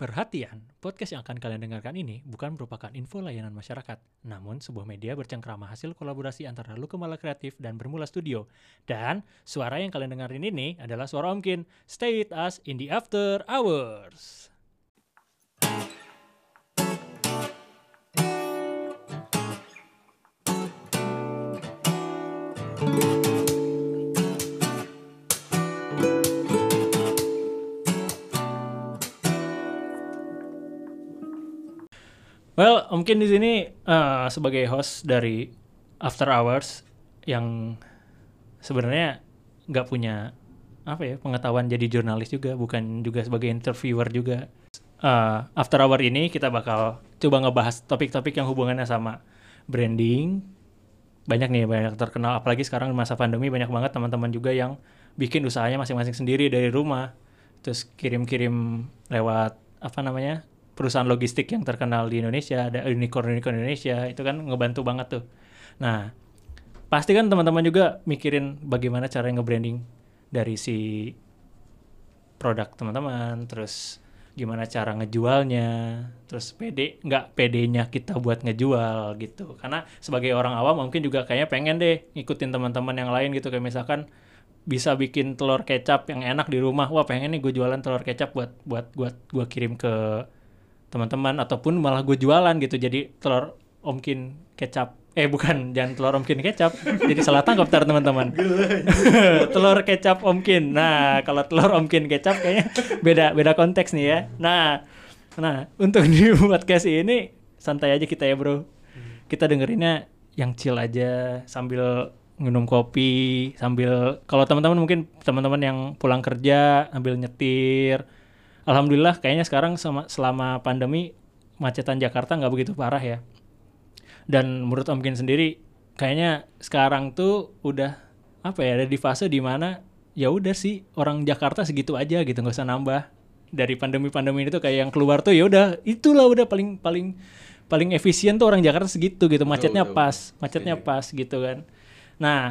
Perhatian, podcast yang akan kalian dengarkan ini bukan merupakan info layanan masyarakat, namun sebuah media bercengkrama hasil kolaborasi antara Lukemala Kreatif dan Bermula Studio. Dan suara yang kalian dengarin ini adalah suara Omkin. Stay with us in the after hours. Well, mungkin di sini eh, sebagai host dari After Hours yang sebenarnya nggak punya apa ya pengetahuan jadi jurnalis juga, bukan juga sebagai interviewer juga. Eh, After Hour ini kita bakal coba ngebahas topik-topik yang hubungannya sama branding. Banyak nih, banyak terkenal. Apalagi sekarang masa pandemi banyak banget teman-teman juga yang bikin usahanya masing-masing sendiri dari rumah. Terus kirim-kirim lewat apa namanya perusahaan logistik yang terkenal di Indonesia, ada unicorn-unicorn Indonesia, itu kan ngebantu banget tuh. Nah, pasti kan teman-teman juga mikirin bagaimana cara nge-branding dari si produk teman-teman, terus gimana cara ngejualnya, terus pede nggak pedenya kita buat ngejual gitu. Karena sebagai orang awam mungkin juga kayaknya pengen deh ngikutin teman-teman yang lain gitu kayak misalkan bisa bikin telur kecap yang enak di rumah. Wah, pengen nih gue jualan telur kecap buat buat buat gue kirim ke teman-teman ataupun malah gue jualan gitu. Jadi telur omkin kecap. Eh bukan jangan telur omkin kecap. Jadi salah tangkap tar teman-teman. Telur kecap omkin. Nah kalau telur omkin kecap kayaknya beda beda konteks nih ya. Nah nah untuk di podcast ini santai aja kita ya bro. Kita dengerinnya yang chill aja sambil minum kopi sambil kalau teman-teman mungkin teman-teman yang pulang kerja ambil nyetir Alhamdulillah kayaknya sekarang sama, selama pandemi macetan Jakarta nggak begitu parah ya. Dan menurut Om Kin sendiri kayaknya sekarang tuh udah apa ya ada di fase di mana ya udah sih orang Jakarta segitu aja gitu nggak usah nambah dari pandemi-pandemi itu kayak yang keluar tuh ya udah itulah udah paling paling paling efisien tuh orang Jakarta segitu gitu macetnya betul. pas macetnya Setuju. pas gitu kan nah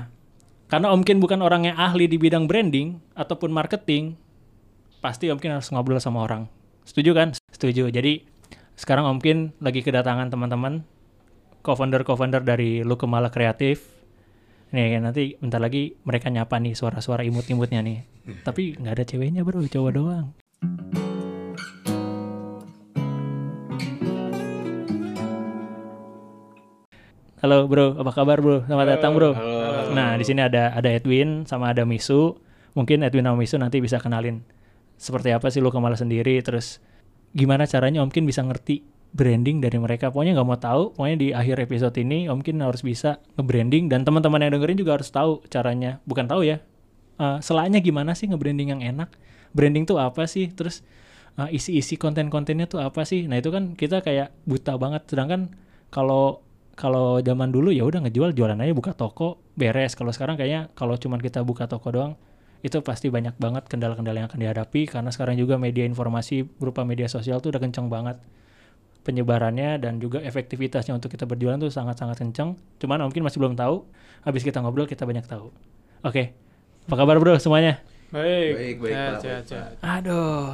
karena Om Kin bukan orang yang ahli di bidang branding ataupun marketing pasti Om Kin harus ngobrol sama orang. Setuju kan? Setuju. Jadi sekarang Om Kin lagi kedatangan teman-teman co-founder co-founder dari Lukemala Kreatif. Nih nanti bentar lagi mereka nyapa nih suara-suara imut-imutnya nih. Tapi nggak ada ceweknya bro, cowok doang. Halo bro, apa kabar bro? Selamat datang bro. Halo. Nah di sini ada ada Edwin sama ada Misu. Mungkin Edwin sama Misu nanti bisa kenalin seperti apa sih lu Kemala sendiri. Terus gimana caranya Om Kin bisa ngerti branding dari mereka. Pokoknya nggak mau tahu. Pokoknya di akhir episode ini Om Kin harus bisa nge-branding dan teman-teman yang dengerin juga harus tahu caranya. Bukan tahu ya. eh, selanya gimana sih nge-branding yang enak? Branding tuh apa sih? Terus eh, isi-isi konten-kontennya tuh apa sih? Nah itu kan kita kayak buta banget. Sedangkan kalau kalau zaman dulu ya udah ngejual jualan aja buka toko beres. Kalau sekarang kayaknya kalau cuman kita buka toko doang itu pasti banyak banget kendala-kendala yang akan dihadapi karena sekarang juga media informasi berupa media sosial tuh udah kenceng banget penyebarannya dan juga efektivitasnya untuk kita berjualan tuh sangat-sangat kenceng. Cuman mungkin masih belum tahu. Habis kita ngobrol kita banyak tahu. Oke. Apa kabar bro semuanya? Baik. Baik, baik, Sehat, Pak, sehat, baik, sehat. Aduh.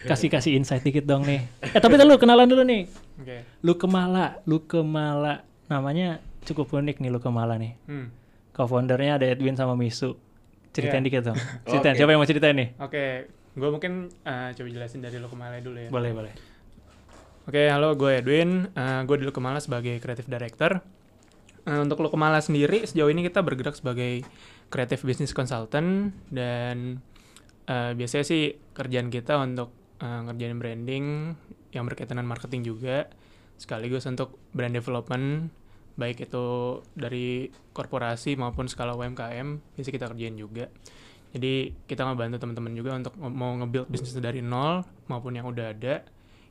Kasih-kasih insight dikit dong nih. Eh tapi dulu kenalan dulu nih. Oke. Lu Kemala, Lu Kemala. Namanya cukup unik nih Lu Kemala nih. Hmm. Co-foundernya ada Edwin sama Misu. Ceritain Iya. dikit dong. Ceritain. Oke. Siapa yang mau ceritain nih? Oke, gue mungkin eh, coba jelasin dari lo Kemala dulu ya. Boleh, boleh. Oke, halo gue Edwin. gue di Lo Kemala sebagai creative director. Eh, untuk Lo Kemala sendiri, sejauh ini kita bergerak sebagai creative business consultant dan eh, biasanya sih kerjaan kita untuk eh, ngerjain branding yang berkaitan dengan marketing juga, sekaligus untuk brand development, baik itu dari korporasi maupun skala UMKM, biasanya kita kerjain juga. Jadi kita ngebantu teman-teman juga untuk mau nge-build bisnis dari nol maupun yang udah ada,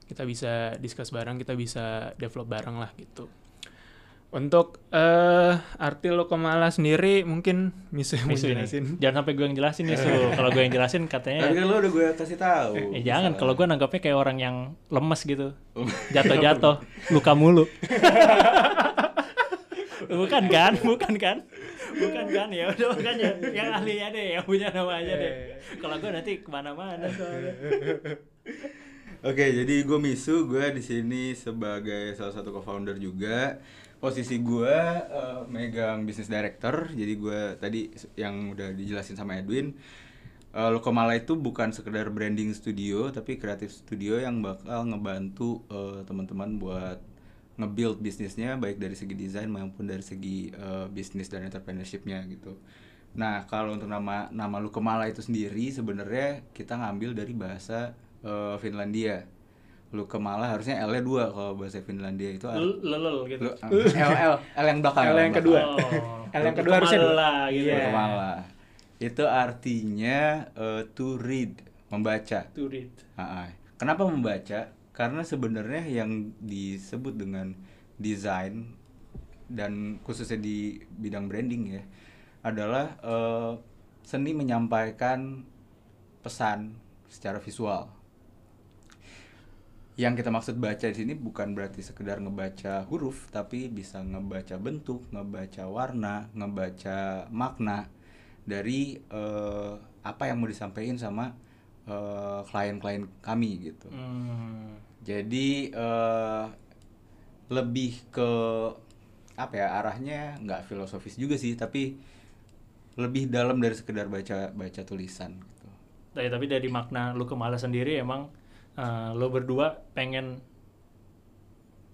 kita bisa discuss bareng, kita bisa develop bareng lah gitu. Untuk eh arti lo Kemala sendiri mungkin bisa mau Misu nih. jelasin. Jangan sampai gue yang jelasin nih, Su. Kalau gue yang jelasin katanya Tapi kan lo udah gue kasih tahu. Eh jangan, kalau gue nanggapnya kayak orang yang lemes gitu. Jatuh-jatuh, luka mulu. bukan kan? Bukan kan? Bukan kan? Ya udah makanya yang ahlinya deh, yang punya nama aja deh. Kalau gue nanti ke mana-mana soalnya. Oke, jadi gue Misu, gue di sini sebagai salah satu co-founder juga. Posisi gue eh, megang business director, jadi gue tadi yang udah dijelasin sama Edwin. Uh, Lokomala itu bukan sekedar branding studio, tapi kreatif studio yang bakal ngebantu eh, teman-teman buat nge-build bisnisnya baik dari segi desain maupun dari segi eh, bisnis dan entrepreneurship-nya gitu. Nah, kalau untuk nama nama Lukemala itu sendiri sebenarnya kita ngambil dari bahasa eh, Finlandia. Lukemala harusnya L-nya dua kalau bahasa Finlandia itu L- lelel gitu. Lu- L L L yang belakang. L yang kedua. Oh. L yang kedua harusnya dua. Kemala gitu. Iya. Lukemala. Itu artinya eh, to read, membaca. To read. Ah, ah. Kenapa membaca? Karena sebenarnya yang disebut dengan desain dan khususnya di bidang branding ya adalah eh, seni menyampaikan pesan secara visual. Yang kita maksud baca di sini bukan berarti sekedar ngebaca huruf, tapi bisa ngebaca bentuk, ngebaca warna, ngebaca makna dari eh, apa yang mau disampaikan sama eh, klien-klien kami gitu. Hmm. Jadi eh, lebih ke apa ya arahnya nggak filosofis juga sih, tapi lebih dalam dari sekedar baca baca tulisan gitu. Tapi, tapi dari makna lu kemala sendiri emang eh, lo berdua pengen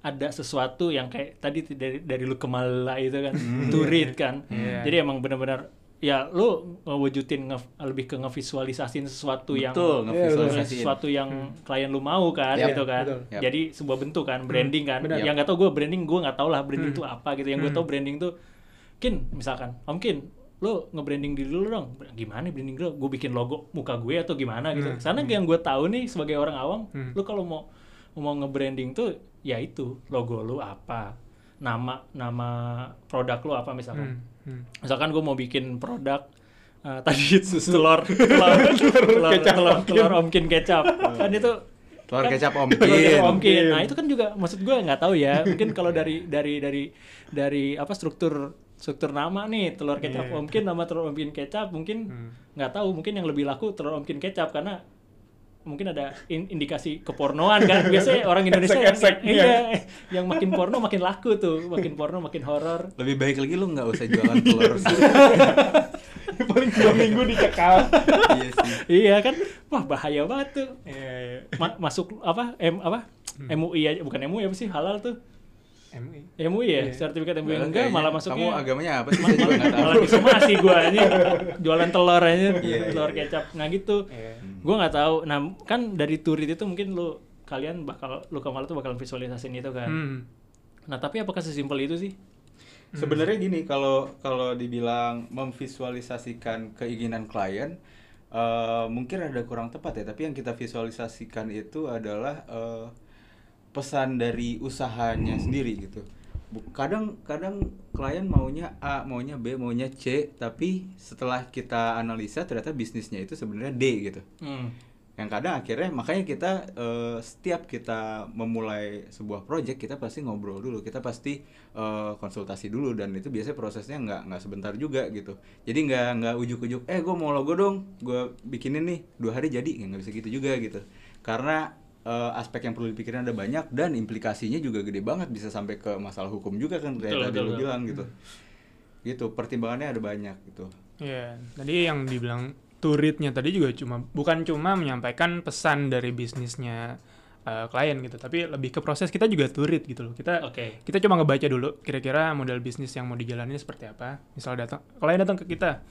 ada sesuatu yang kayak tadi dari dari lu kemala itu kan to read kan. Iya. Jadi emang benar-benar ya lu ngewujudin nge- lebih ke ngevisualisasin sesuatu yang Betul, ngevisualisasiin. sesuatu yang klien lu mau kan Yap, gitu kan. betul. Jadi sebuah bentuk kan branding kan. benar. Yang nggak tau gue branding gue nggak tahu lah branding itu apa gitu. Yang gue Hmm. tau branding tuh Kin misalkan Om Kin lo nge-branding diri dulu dong gimana branding dulu gue bikin logo muka gue atau gimana gitu Hmm. karena yang gue tahu nih sebagai orang awam Hmm. lo kalau mau mau nge-branding tuh ya itu logo lu apa nama nama produk lu apa misalkan Hmm, hmm. misalkan gue mau bikin produk eh, tadi telur telur telur, kecap telur, Omkin. telur omkin kecap kan itu Telur kan- kecap telur omkin. kecap omkin nah itu kan juga maksud gue nggak tahu ya mungkin kalau dari dari dari dari apa struktur struktur nama nih telur kecap Iya. omkin nama telur omkin kecap mungkin Hmm. nggak tahu mungkin yang lebih laku telur omkin kecap karena mungkin ada in- indikasi kepornoan kan biasanya orang Indonesia yang, Esek-eseknya. iya, yang makin porno makin laku tuh makin porno makin horor Lebih baik lagi lu nggak usah jualan telur sih. Paling dua minggu dicekal. iya sih. iya kan wah bahaya banget tuh Iya, iya. Ma- masuk apa M apa MUI aja bukan MUI apa sih halal tuh MUI. MUI ya Iya. sertifikat MUI Kayaknya enggak malah masuknya Kamu agamanya apa sih? Juga nggak tahu. malah disomasi gua aja jualan telur aja Iya, telur iya, iya. kecap nah gitu Iya. Gua nggak tahu nah kan dari turit itu mungkin lu kalian bakal lu kemarin tuh bakal visualisasiin itu kan Hmm. nah tapi apakah sesimpel itu sih Sebenarnya gini, kalau kalau dibilang memvisualisasikan keinginan klien, eh, mungkin ada kurang tepat ya. Tapi yang kita visualisasikan itu adalah eh, pesan dari usahanya sendiri gitu. Kadang kadang klien maunya A, maunya B, maunya C, tapi setelah kita analisa ternyata bisnisnya itu sebenarnya D gitu. Hmm. yang kadang akhirnya makanya kita eh, setiap kita memulai sebuah project kita pasti ngobrol dulu kita pasti eh, konsultasi dulu dan itu biasanya prosesnya nggak nggak sebentar juga gitu. Jadi nggak nggak ujuk-ujuk eh gue mau logo dong gue bikinin nih dua hari jadi nggak bisa gitu juga gitu. Karena eh, aspek yang perlu dipikirin ada banyak dan implikasinya juga gede banget bisa sampai ke masalah hukum juga kan kayak tadi betul. bilang gitu gitu pertimbangannya ada banyak gitu Iya, tadi yang dibilang turitnya tadi juga cuma bukan cuma menyampaikan pesan dari bisnisnya uh, klien gitu, tapi lebih ke proses kita juga turit gitu loh. Kita oke kita cuma ngebaca dulu kira-kira model bisnis yang mau dijalani seperti apa. Misal datang klien datang ke kita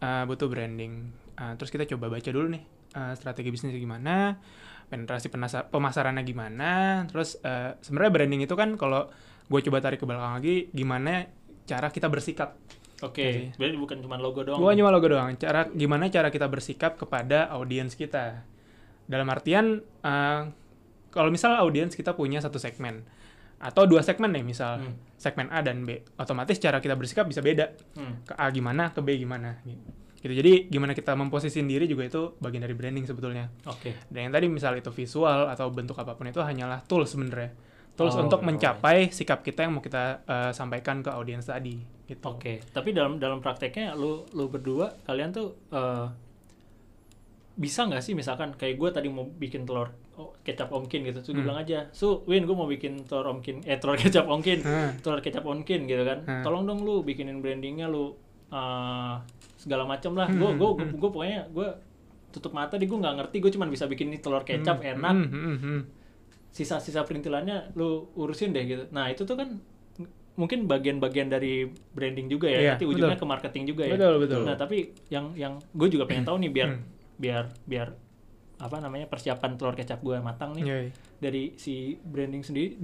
uh, butuh branding, Uh, terus kita coba baca dulu nih uh, strategi bisnisnya gimana, penetrasi pemasarannya gimana, terus uh, sebenarnya branding itu kan kalau gue coba tarik ke belakang lagi, gimana cara kita bersikap oke berarti bukan cuma logo doang Bukan cuma logo doang. Cara gimana cara kita bersikap kepada audiens kita. Dalam artian eh, kalau misal audiens kita punya satu segmen atau dua segmen nih misal Hmm. segmen A dan B, otomatis cara kita bersikap bisa beda. Hmm. Ke A gimana, ke B gimana. Gitu. Jadi gimana kita memposisikan diri juga itu bagian dari branding sebetulnya. oke Dan yang tadi misal itu visual atau bentuk apa pun itu hanyalah tools sebenarnya. Tools Oh, untuk mencapai sikap kita yang mau kita eh, sampaikan ke audiens tadi. Gitu. Oke, tapi dalam dalam prakteknya lu lu berdua kalian tuh eh, bisa nggak sih misalkan kayak gue tadi mau bikin telur oh, kecap omkin gitu. Gue Hmm. bilang aja, "Su, Win, gue mau bikin telur omkin, eh telur kecap omkin, Hmm. telur kecap omkin gitu kan. Hmm. Tolong dong lu bikinin brandingnya lu eh, segala macam lah. Gue gue gue pokoknya gue tutup mata di gue nggak ngerti, gue cuma bisa bikin ini telur kecap Hmm, enak. hmm, hmm, hmm. Sisa-sisa perintilannya lu urusin deh gitu. Nah itu tuh kan mungkin bagian-bagian dari branding juga ya. Iya, Nanti ujungnya betul. ke marketing juga ya. Betul, betul. Nah tapi yang yang gue juga pengen tahu nih biar Hmm. biar biar apa namanya persiapan telur kecap gue matang nih iya. dari si branding sendiri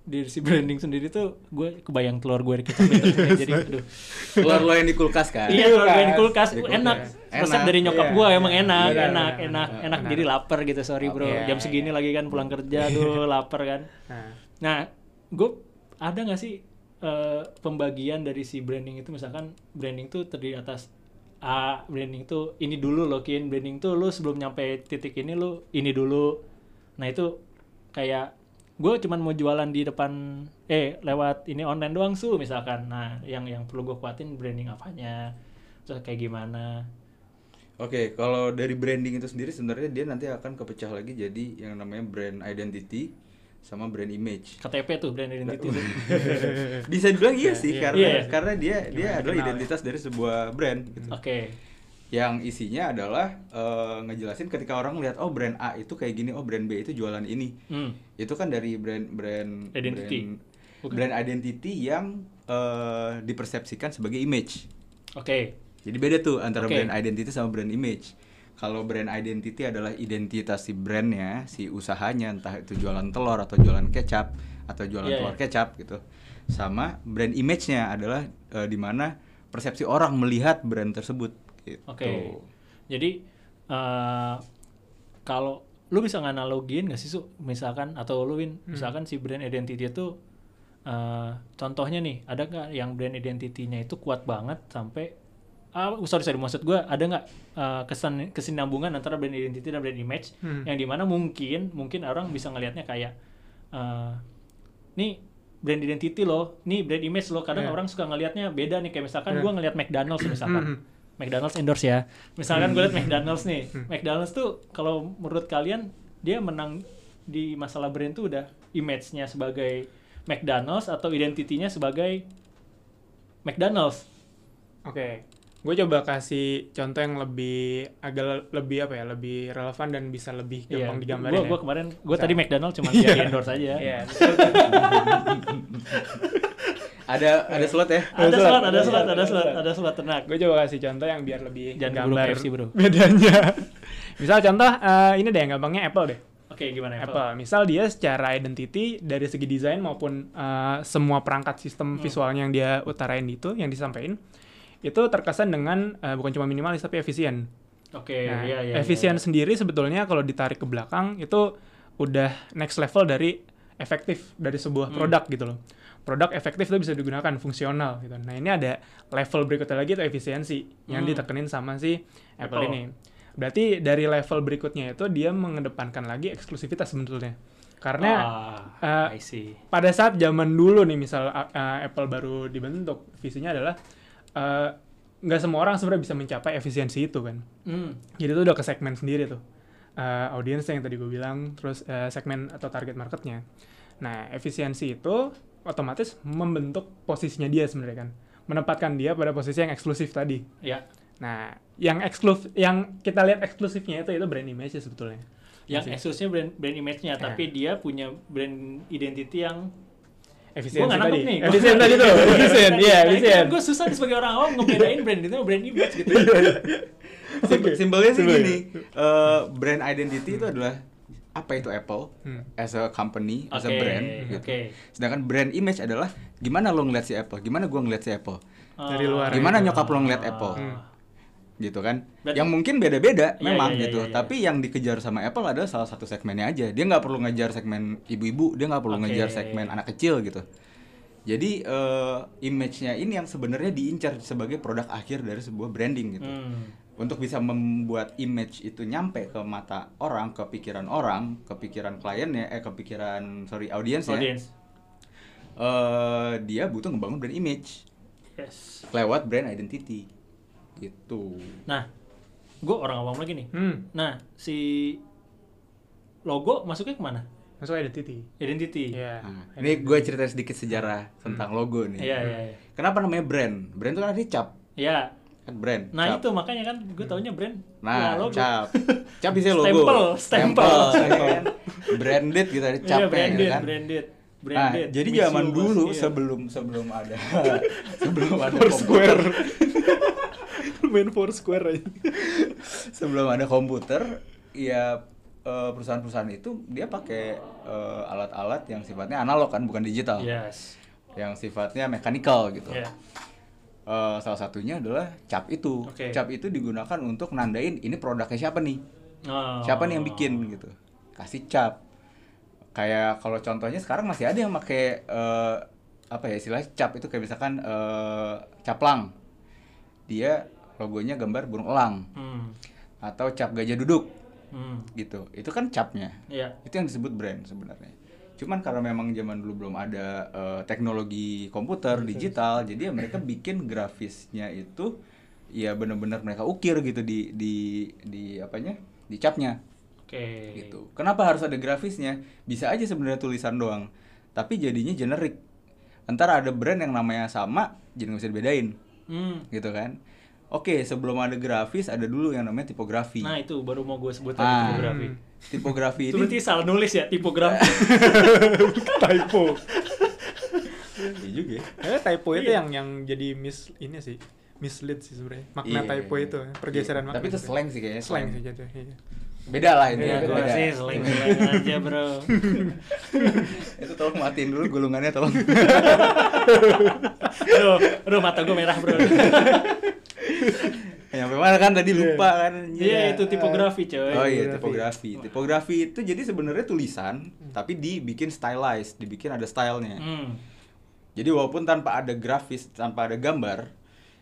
dari si branding sendiri tuh gue kebayang telur gue kecap itu jadi aduh. Telur lo yang di kulkas kan? iya telur gue di kulkas. Di kulkas. enak. Resep Enak. dari nyokap Iya, gue iya. emang enak Benar, enak benar, enak benar, enak. Benar. jadi lapar gitu sorry bro. Iya, jam segini iya. lagi kan pulang kerja aduh lapar kan. Nah, nah gue ada nggak sih eh, pembagian dari si branding itu? Misalkan branding tuh terdiri atas A branding tuh ini dulu loh kin. Branding tuh lu sebelum nyampe titik ini lu ini dulu. Nah itu kayak gue cuman mau jualan di depan eh lewat ini online doang su misalkan nah yang yang perlu gue kuatin branding apanya terus kayak gimana Oke, kalau dari branding itu sendiri sebenarnya dia nanti akan kepecah lagi jadi yang namanya brand identity sama brand image. KTP tuh brand identity tuh Bisa dibilang iya sih Iya. karena Iya. karena dia dia Gimana adalah kenal ya? identitas dari sebuah brand gitu. oke Yang isinya adalah eh, ngejelasin ketika orang lihat oh brand A itu kayak gini, oh brand B itu jualan ini. hmm. Itu kan dari brand brand Identity. brand, brand identity yang eh, dipersepsikan sebagai image. oke Jadi beda tuh antara Oke. brand identity sama brand image. Kalau brand identity adalah identitas si brandnya, si usahanya, entah itu jualan telur atau jualan kecap atau jualan Iya, telur iya. kecap gitu. Sama brand image-nya adalah eh, di mana persepsi orang melihat brand tersebut. Gitu. Oke. Jadi eh kalau lu bisa nganalogin nggak sih su misalkan atau lu Win Hmm. misalkan si brand identity itu eh contohnya nih ada nggak yang brand identity-nya itu kuat banget sampai ah sorry sorry maksud gue ada nggak eh, kesan kesinambungan antara brand identity dan brand image Hmm. yang di mana mungkin mungkin orang bisa ngelihatnya kayak eh nih brand identity loh, nih brand image loh. Kadang Iya. orang suka ngelihatnya beda nih kayak misalkan Iya. gua ngelihat McDonald's misalkan. Hmm. McDonald's endorse ya. Misalkan gue liat McDonald's nih. Hmm. McDonald's tuh kalau menurut kalian dia menang di masalah brand tuh udah image-nya sebagai McDonald's atau identitinya sebagai McDonald's. Oke, gue coba kasih contoh yang lebih agak lebih apa ya, lebih relevan dan bisa lebih gampang digambarin Gue ya. Iya. kemarin gue tadi McDonald's cuma jadi endorse aja. Iya, Ada ada slot ya? Ada Ada slot, slot, ada ada slot, slot, ada ada slot, slot. ada slot ternak. gue coba kasih contoh yang biar lebih Jangan gambar KFC, bro. bedanya. Misal contoh eh, ini deh gampangnya Apple deh. Oke, gimana Apple? Apple. Misal dia secara identity dari segi desain maupun eh, semua perangkat sistem Hmm. visualnya yang dia utarain itu, yang disampaikan, itu terkesan dengan eh, bukan cuma minimalis tapi efisien. Oke, Nah, iya iya. efisien iya. sendiri sebetulnya kalau ditarik ke belakang itu udah next level dari efektif dari sebuah Hmm. produk gitu loh. Produk efektif itu bisa digunakan fungsional gitu. Nah ini ada level berikutnya lagi itu efisiensi yang Hmm. ditekenin sama si Apple, Apple. ini. Berarti dari level berikutnya itu dia mengedepankan lagi eksklusivitas sebetulnya. Karena ah, eh, see. pada saat zaman dulu nih misal uh, uh, Apple baru dibentuk visinya adalah uh, nggak semua orang sebenarnya bisa mencapai efisiensi itu kan Hmm. jadi itu udah ke segmen sendiri tuh uh, audiens yang tadi gue bilang terus uh, segmen atau target marketnya nah efisiensi itu otomatis membentuk posisinya dia sebenarnya kan menempatkan dia pada posisi yang eksklusif tadi Ya. nah yang eksklusif yang kita lihat eksklusifnya itu itu brand image sebetulnya Yang Masih. eksklusifnya brand brand image-nya, Ya. tapi dia punya brand identity yang efisiensi Gua nggak tadi nangkep nih. efisien tadi tuh efisien iya efisien Gue susah nih sebagai orang awam ngebedain brand itu sama brand image gitu. Sim- Oke. Simpelnya sih Simpelnya. gini, eh, brand identity itu adalah apa itu Apple Hmm. as a company, as a brand gitu. oke. Sedangkan brand image adalah gimana lo ngeliat si Apple, gimana gua ngeliat si Apple, Dari luar Gimana gitu. nyokap lo ngeliat Apple? Hmm. gitu kan. Berarti- yang mungkin beda-beda Iya, memang iya, iya, gitu. iya, iya. Tapi yang dikejar sama Apple adalah salah satu segmennya aja. Dia nggak perlu ngejar segmen ibu-ibu, dia nggak perlu Oke. ngejar segmen anak kecil gitu. Jadi eh, image-nya ini yang sebenarnya diincar sebagai produk akhir dari sebuah branding gitu. Hmm. Untuk bisa membuat image itu nyampe ke mata orang, ke pikiran orang, ke pikiran kliennya, eh ke pikiran sorry audiensnya, Audience. eh, dia butuh ngebangun brand image Yes. lewat brand identity gitu. Nah, gue orang awam lagi nih. Hmm. Nah, si logo masuknya ke mana? Masuk identity. Identity. Iya. Nah, ini gue cerita sedikit sejarah tentang logo nih. Iya, iya, iya. Kenapa namanya brand? Brand itu kan artinya cap, Iya. Kan brand. Nah cap. itu makanya kan gue taunya brand. Nah, ya, logo. cap. Cap bisa logo. Stempel, stempel. ya kan? Branded gitu ada Iya, capnya branded, gitu kan. branded. Nah, Branded. jadi Miss zaman dulu. Iya. sebelum sebelum ada sebelum ada komputer, Main Foursquare aja. sebelum ada komputer, ya eh, perusahaan-perusahaan itu dia pakai eh, alat-alat yang sifatnya analog kan, bukan digital. Yes. Yang sifatnya mechanical gitu. Iya. Eh, salah satunya adalah cap itu. Oke. Cap itu digunakan untuk nandain ini produknya siapa nih. Oh. Siapa nih yang bikin gitu. Kasih cap. Kayak kalau contohnya sekarang masih ada yang pakai eh, apa ya istilahnya cap itu kayak misalkan eh, caplang. Dia logonya gambar burung elang Hmm. atau cap gajah duduk Hmm. gitu. Itu kan capnya. Iya. Itu yang disebut brand sebenarnya. Cuman karena memang zaman dulu belum ada eh, teknologi komputer digital, jadi ya mereka bikin grafisnya itu ya benar-benar mereka ukir gitu di di di apanya? di capnya Oke. gitu. Kenapa harus ada grafisnya? Bisa aja sebenarnya tulisan doang, tapi jadinya generik. Antara ada brand yang namanya sama, jadi nggak bisa dibedain, Hmm. gitu kan? Oke, sebelum ada grafis ada dulu yang namanya tipografi. Nah itu baru mau gue sebut Ah. tadi tipografi. Tipografi Itu ini berarti salah nulis ya tipografi. typo. Iya juga ya. Eh typo itu Iya. yang yang jadi mis ini sih mislead sih sebenarnya. Makna Iya, typo iya, itu iya. pergeseran Iya, makna. Tapi itu slang sih kayaknya. Slang sih jatuh. Iya. Beda lah ini. Ya beda. sih seling-seling aja bro. itu tolong matiin dulu gulungannya tolong. Aduh, aduh mata gue merah bro. Nyampe mana kan tadi lupa kan. Iya itu tipografi coy. Oh iya Tipografi. tipografi. Tipografi itu jadi sebenarnya tulisan tapi dibikin stylized, dibikin ada stylenya. Hmm. Jadi walaupun tanpa ada grafis, tanpa ada gambar,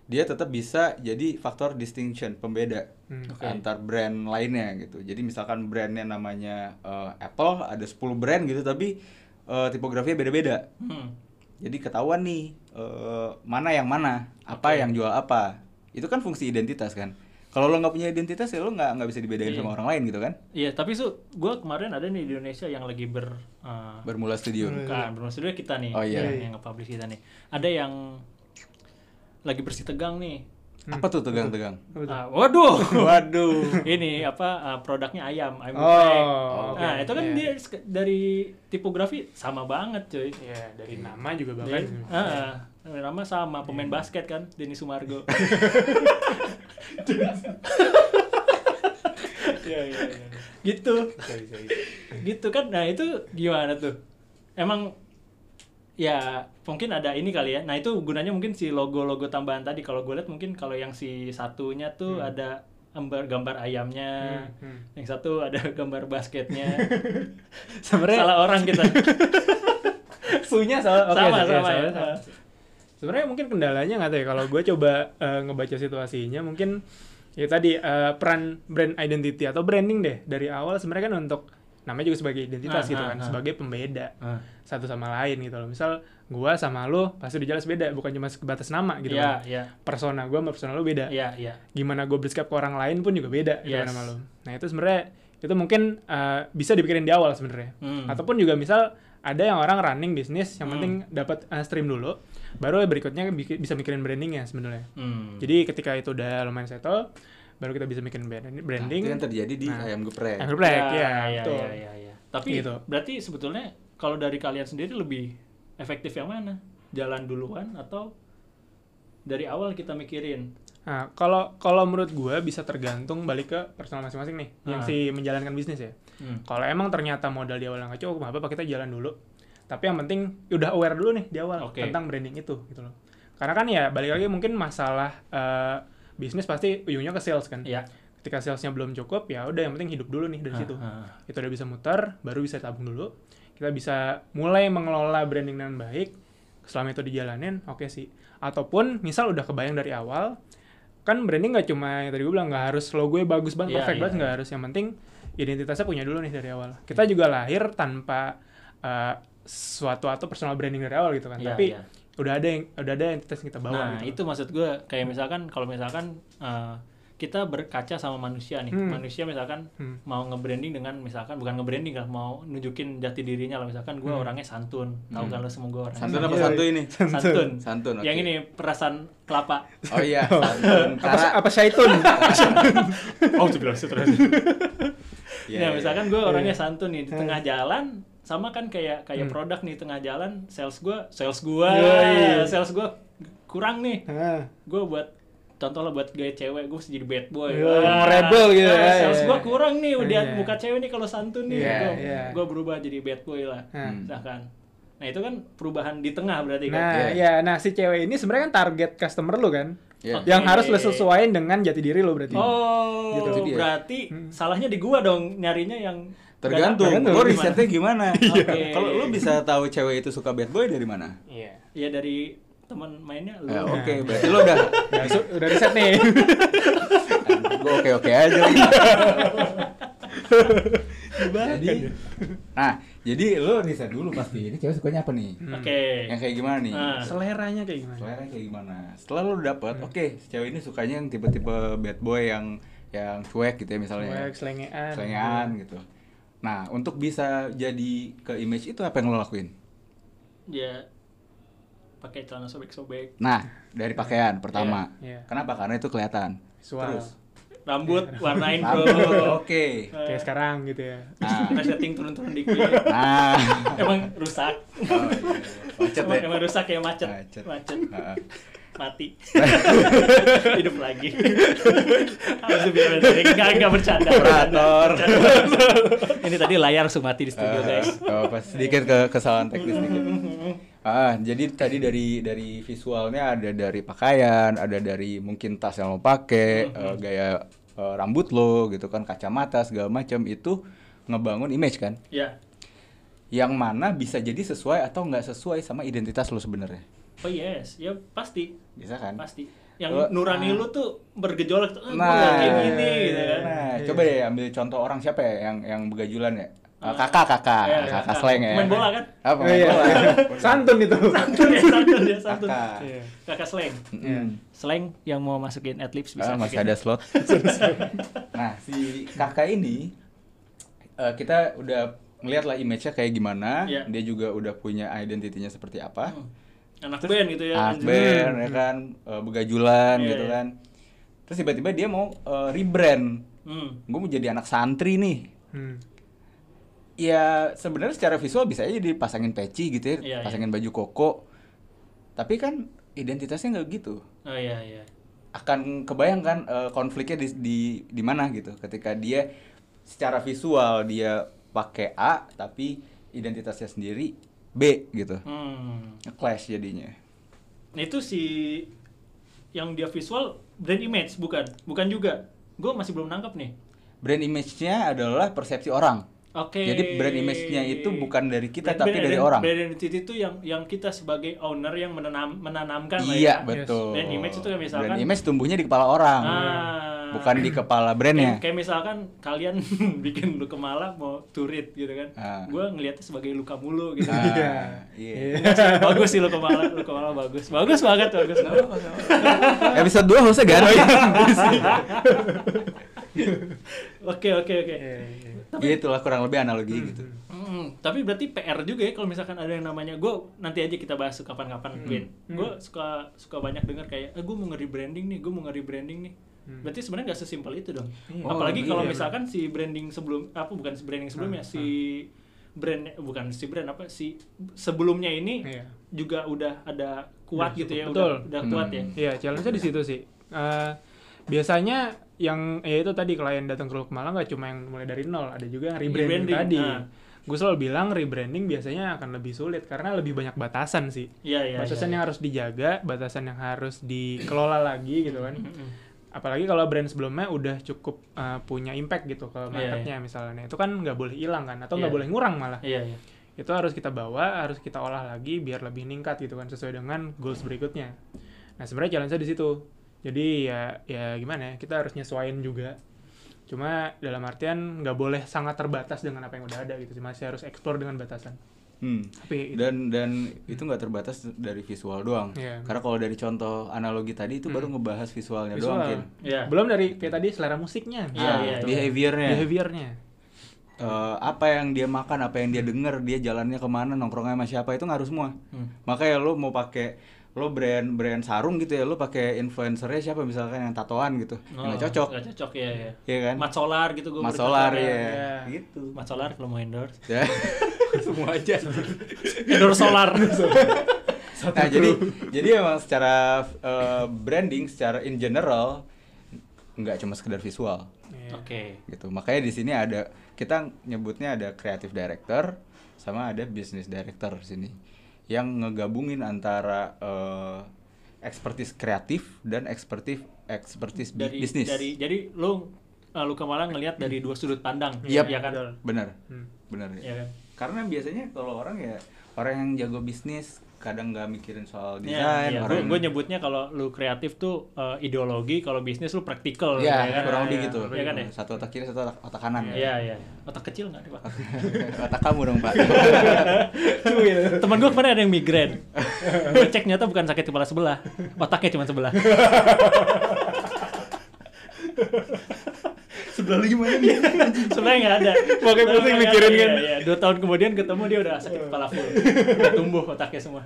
dia tetap bisa jadi faktor distinction, pembeda Hmm, oke. antar brand lainnya gitu. Jadi misalkan brandnya namanya eh, Apple, ada 10 brand gitu tapi eh, tipografinya beda-beda. Hmm. Jadi ketahuan nih eh, mana yang mana, apa Oke. yang jual apa. Itu kan fungsi identitas kan. Kalau lo nggak punya identitas ya lo nggak nggak bisa dibedain Iya. sama orang lain gitu kan. Iya tapi su, gue kemarin ada nih di Indonesia yang lagi ber eh, Bermula studio. bukan bermaksudnya kita nih Oh, iya. yang, yang nge-publish kita nih. Ada yang lagi bersih tegang nih. Apa tuh tegang-tegang? Ah, waduh. Waduh. ini apa uh, produknya ayam ayam Oh, oke. nah itu kan Iya. dia dari tipografi sama banget cuy Iya, dari nama juga bahkan. Dari- ah, ah, nama sama pemain basket kan Denny Sumargo. Iya, iya, iya. gitu. Gitu kan nah itu gimana tuh? Emang ya mungkin ada ini kali ya. Nah itu gunanya mungkin si logo-logo tambahan tadi. Kalau gue lihat mungkin kalau yang si satunya tuh Hmm. ada gambar gambar ayamnya. Hmm, hmm. yang satu ada gambar basketnya. Sebenarnya salah orang kita. Punya sama oke, sama iya, sama ya. sama. Sebenarnya mungkin kendalanya nggak tahu ya kalau gue coba eh, ngebaca situasinya mungkin ya tadi eh, peran brand identity atau branding deh dari awal sebenarnya kan untuk namanya juga sebagai identitas Ah, gitu ah, kan ah. sebagai pembeda Ah. satu sama lain gitu loh. Misal gua sama lu pasti udah jelas beda bukan cuma sebatas nama gitu Iya, kan. iya, Persona gua sama persona lu beda. iya, iya. Gimana gua bersikap ke orang lain pun juga beda gitu Yes. kan sama lu. Nah, itu sebenarnya itu mungkin eh, bisa dipikirin di awal sebenarnya. Hmm. Ataupun juga misal ada yang orang running bisnis yang Hmm. penting dapat eh, stream dulu baru berikutnya biki- bisa mikirin brandingnya sebenarnya. Hmm. Jadi ketika itu udah lumayan settle baru kita bisa mikirin brand- Nah, branding. itu yang terjadi di Nah. ayam geprek. Angry Black, ya, iya, betul. iya, iya, iya. Tapi Gitu. berarti sebetulnya kalau dari kalian sendiri lebih efektif yang mana? Jalan duluan atau dari awal kita mikirin? Nah, kalau kalau menurut gua bisa tergantung balik ke personal masing-masing nih, yang Ah. si menjalankan bisnis ya. Hmm. Kalau emang ternyata modal di awal nggak cukup, apa-apa kita jalan dulu. Tapi yang penting udah aware dulu nih di awal Oke. tentang branding itu gitu loh. Karena kan ya balik lagi mungkin masalah eh, bisnis pasti ujungnya ke sales kan. Iya. Ketika salesnya belum cukup, ya udah yang penting hidup dulu nih dari Ah, situ. ah. Itu udah bisa muter, baru bisa tabung dulu. Kita bisa mulai mengelola branding dengan baik. Selama itu dijalanin, oke sih. Ataupun misal udah kebayang dari awal, kan branding nggak cuma yang tadi gue bilang nggak harus logonya bagus banget, Iya, perfect iya, banget nggak harus. Yang penting identitasnya punya dulu nih dari awal. Kita juga lahir tanpa eh, suatu atau personal branding dari awal gitu kan. Iya, Tapi iya. udah ada yang udah ada yang kita bawa nah gitu. itu maksud gue kayak misalkan kalau misalkan uh, kita berkaca sama manusia nih. Hmm. Manusia misalkan Hmm. mau nge-branding dengan misalkan bukan nge-branding lah, mau nunjukin jati dirinya lah misalkan gue orangnya santun. Tahu kan lo semua gue orangnya Santun apa Iya, santuy ini? Santun. Santun, oke. Yang ini perasan kelapa. Oh iya, santun. Apa, Karena apa syaitun? oh, itu bilang terus. Iya, Nah, iya. misalkan gue orangnya Iya. santun nih di tengah jalan sama kan kayak kayak Hmm. produk nih tengah jalan sales gue sales gue Yoi. sales gue kurang nih Ah. gue buat contoh lah buat gaya cewek gue mesti jadi bad boy Iya, Ah, rebel gitu ah, ya, sales iya. gue kurang nih udah Iya. muka cewek nih kalau santun nih Iya, gue gue berubah jadi bad boy lah Ah. Hmm. misalkan nah itu kan perubahan di tengah berarti kan Nah, Iya. ya, nah si cewek ini sebenarnya kan target customer lu kan, Iya. Oke. yang harus lu sesuaiin dengan jati diri lu berarti. oh Gitu. Berarti Hmm. salahnya di gua dong nyarinya yang Tergantung, Tergantung. lo risetnya gimana? Oke. Kalau lo bisa tahu cewek itu suka bad boy dari mana? Iya. ya dari teman mainnya lu Ya, Oh. Oke, berarti lo udah Udah, riset nih. gue oke oke aja. jadi, nah jadi lo riset dulu pasti ini cewek sukanya apa nih? oke Yang kayak gimana nih? Ah. Seleranya kayak gimana? Selera kayak gimana? Setelah lo dapet, oke, si cewek ini sukanya yang tipe-tipe bad boy yang yang cuek gitu ya misalnya. Cuek, selengean. Selengean gitu. Nah, untuk bisa jadi ke image itu apa yang lo lakuin? ya pakai celana sobek-sobek Nah, dari pakaian pertama. Iya. Kenapa? Karena itu kelihatan. Visual. Terus, rambut warnain bro oke. Kayak sekarang gitu ya. Nah, resetting turun-turun dikit nah. emang rusak Oh, iya. Macet emang, ya. emang rusak ya macet Macet. macet Heeh. Mati. Hidup lagi. Harus biar nggak nggak bercanda. Operator. ini tadi layar langsung mati di studio guys. Oh, pas sedikit ke kesalahan teknis sedikit. Ah, jadi tadi dari dari visualnya ada dari pakaian, ada dari mungkin tas yang lo pakai, eh, gaya eh, rambut lo gitu kan, kacamata segala macam itu ngebangun image kan. ya Yang mana bisa jadi sesuai atau nggak sesuai sama identitas lo sebenarnya. oh yes. Ya pasti Bisa kan? pasti yang Lo- nurani ah. lu tuh bergejolak tuh ah, Nah, kayak gini gitu kan Nah, Iya. coba deh ambil contoh orang siapa ya yang yang begajulan ya? Eh, kakak kakak, Iya, kakak kakak. slang ya. Main bola kan? Apa Oh, main iya. bola? Santun itu. santun ya santun ya santun Kakak. Iya. kakak slang Mm-mm. slang yang mau masukin adlibs bisa Ah, masih ada slot. nah, si kakak ini eh, kita udah ngeliat lah image-nya kayak gimana. Iya. Dia juga udah punya identitinya seperti apa. Hmm. Anak band gitu ya Anak anjir. band, ya kan, eh, begajulan Iya, gitu iya. kan. Terus tiba-tiba dia mau eh, rebrand. Hmm. Gue mau jadi anak santri nih. Hmm. Ya sebenarnya secara visual bisa aja dipasangin peci gitu ya, Iya, pasangin baju koko. Tapi kan identitasnya nggak gitu. oh iya iya Akan kebayang kan eh, konfliknya di di di mana gitu. Ketika dia secara visual dia pakai A tapi identitasnya sendiri B gitu. hmm. Clash jadinya. Nah itu si yang dia visual brand image bukan bukan juga gue masih belum nangkep nih Brand image-nya adalah persepsi orang. oke Jadi brand image-nya itu bukan dari kita Brand- tapi brand- dari brand- orang. brand identity itu yang yang kita sebagai owner yang menanam menanamkan lah Iya, ya. betul. Brand image itu kayak misalkan- Brand image tumbuhnya di kepala orang. Ah. Bukan di kepala brandnya. Kayak, kayak misalkan kalian bikin lu kemala mau turit gitu kan. Ah. Gue ngeliatnya sebagai luka mulu gitu. Ah, Iya. iya. Enggak sih, bagus sih lu kemala, lu kemala bagus. Bagus banget, bagus. Episode 2 hostnya ganti. Oke, oke, oke. Iya, iya. Gitu lah kurang lebih analogi gitu. Hmm, tapi berarti PR juga ya kalau misalkan ada yang namanya gue nanti aja kita bahas kapan-kapan Win. Gue suka suka banyak dengar kayak eh, gue mau nge-rebranding nih, gue mau nge-rebranding nih. Berarti sebenarnya nggak sesimpel itu dong. Iya. Apalagi Oh, kalau iya. misalkan si branding sebelum apa bukan si branding sebelumnya si brand bukan si brand apa si sebelumnya ini Iya. juga udah ada kuat Udah gitu ya, cukup, udah betul. udah kuat ya. Hmm. Iya, challenge-nya di situ sih. Eh, biasanya yang ya itu tadi klien datang ke lu ke Malang nggak cuma yang mulai dari nol, ada juga yang rebranding, Rebranding, tadi. nah. Gue selalu bilang rebranding biasanya akan lebih sulit karena lebih banyak batasan sih. Iya, iya. batasan iya. yang harus dijaga, batasan yang harus dikelola lagi gitu kan. Apalagi kalau brand sebelumnya udah cukup uh, punya impact gitu ke Iya, marketnya misalnya. Itu kan nggak boleh hilang kan atau nggak Iya. boleh ngurang malah. Iya, iya. Itu harus kita bawa, harus kita olah lagi biar lebih meningkat gitu kan sesuai dengan goals berikutnya. Nah, sebenarnya challenge-nya di situ. Jadi ya ya gimana ya? Kita harus nyesuaiin juga. Cuma dalam artian nggak boleh sangat terbatas dengan apa yang udah ada gitu sih. Masih harus explore dengan batasan. Hmm. Tapi Dan dan itu nggak terbatas dari visual doang. Iya. Karena kalau dari contoh analogi tadi itu baru ngebahas visualnya visual. doang, Kin. Iya. Belum dari kayak tadi selera musiknya. Iya, Ah, iya, iya. behaviornya. Behaviornya. Eh, apa yang dia makan, apa yang dia denger, dia jalannya ke mana, nongkrongnya sama siapa itu ngaruh semua. Hmm. Makanya lo mau pakai lo brand brand sarung gitu ya, lo pakai influencernya siapa misalkan yang tatoan gitu, Oh, nggak cocok, Nggak cocok ya ya. Iya kan? Mat Solar gitu gue Mas Solar ya, Iya. gitu. Mat Solar kalau mau endorse. Ya. Semua aja. endorse solar. nah jadi jadi emang secara eh, branding, secara in general nggak cuma sekedar visual. Iya. Oke. gitu makanya di sini ada kita nyebutnya ada creative director sama ada business director di sini yang ngegabungin antara eh, expertise kreatif dan expertise expertise bi- Dari bisnis dari jadi lu uh, lu kemarin ngelihat dari dua sudut pandang. Yap. ya kan? Benar Hmm. benar Iya ya kan? karena biasanya kalau orang ya orang yang jago bisnis kadang nggak mikirin soal Iya, desain iya. orang Gue nyebutnya kalau lu kreatif tuh uh, ideologi, kalau bisnis lu praktikal. ya, kan? kurang lebih Iya, gitu Iya kan ya? satu otak kiri satu otak, otak kanan Iya, iya. Otak kecil nggak nih, Pak? otak kamu dong pak Temen gue kemarin ada yang migrain. gue cek nyata bukan sakit kepala sebelah, otaknya cuma sebelah. sebelah lagi mana nih Sebenarnya nggak ada. Pokoknya pusing mikirin kan. Iya, iya. Dua tahun kemudian ketemu dia udah sakit kepala full. Udah tumbuh otaknya semua.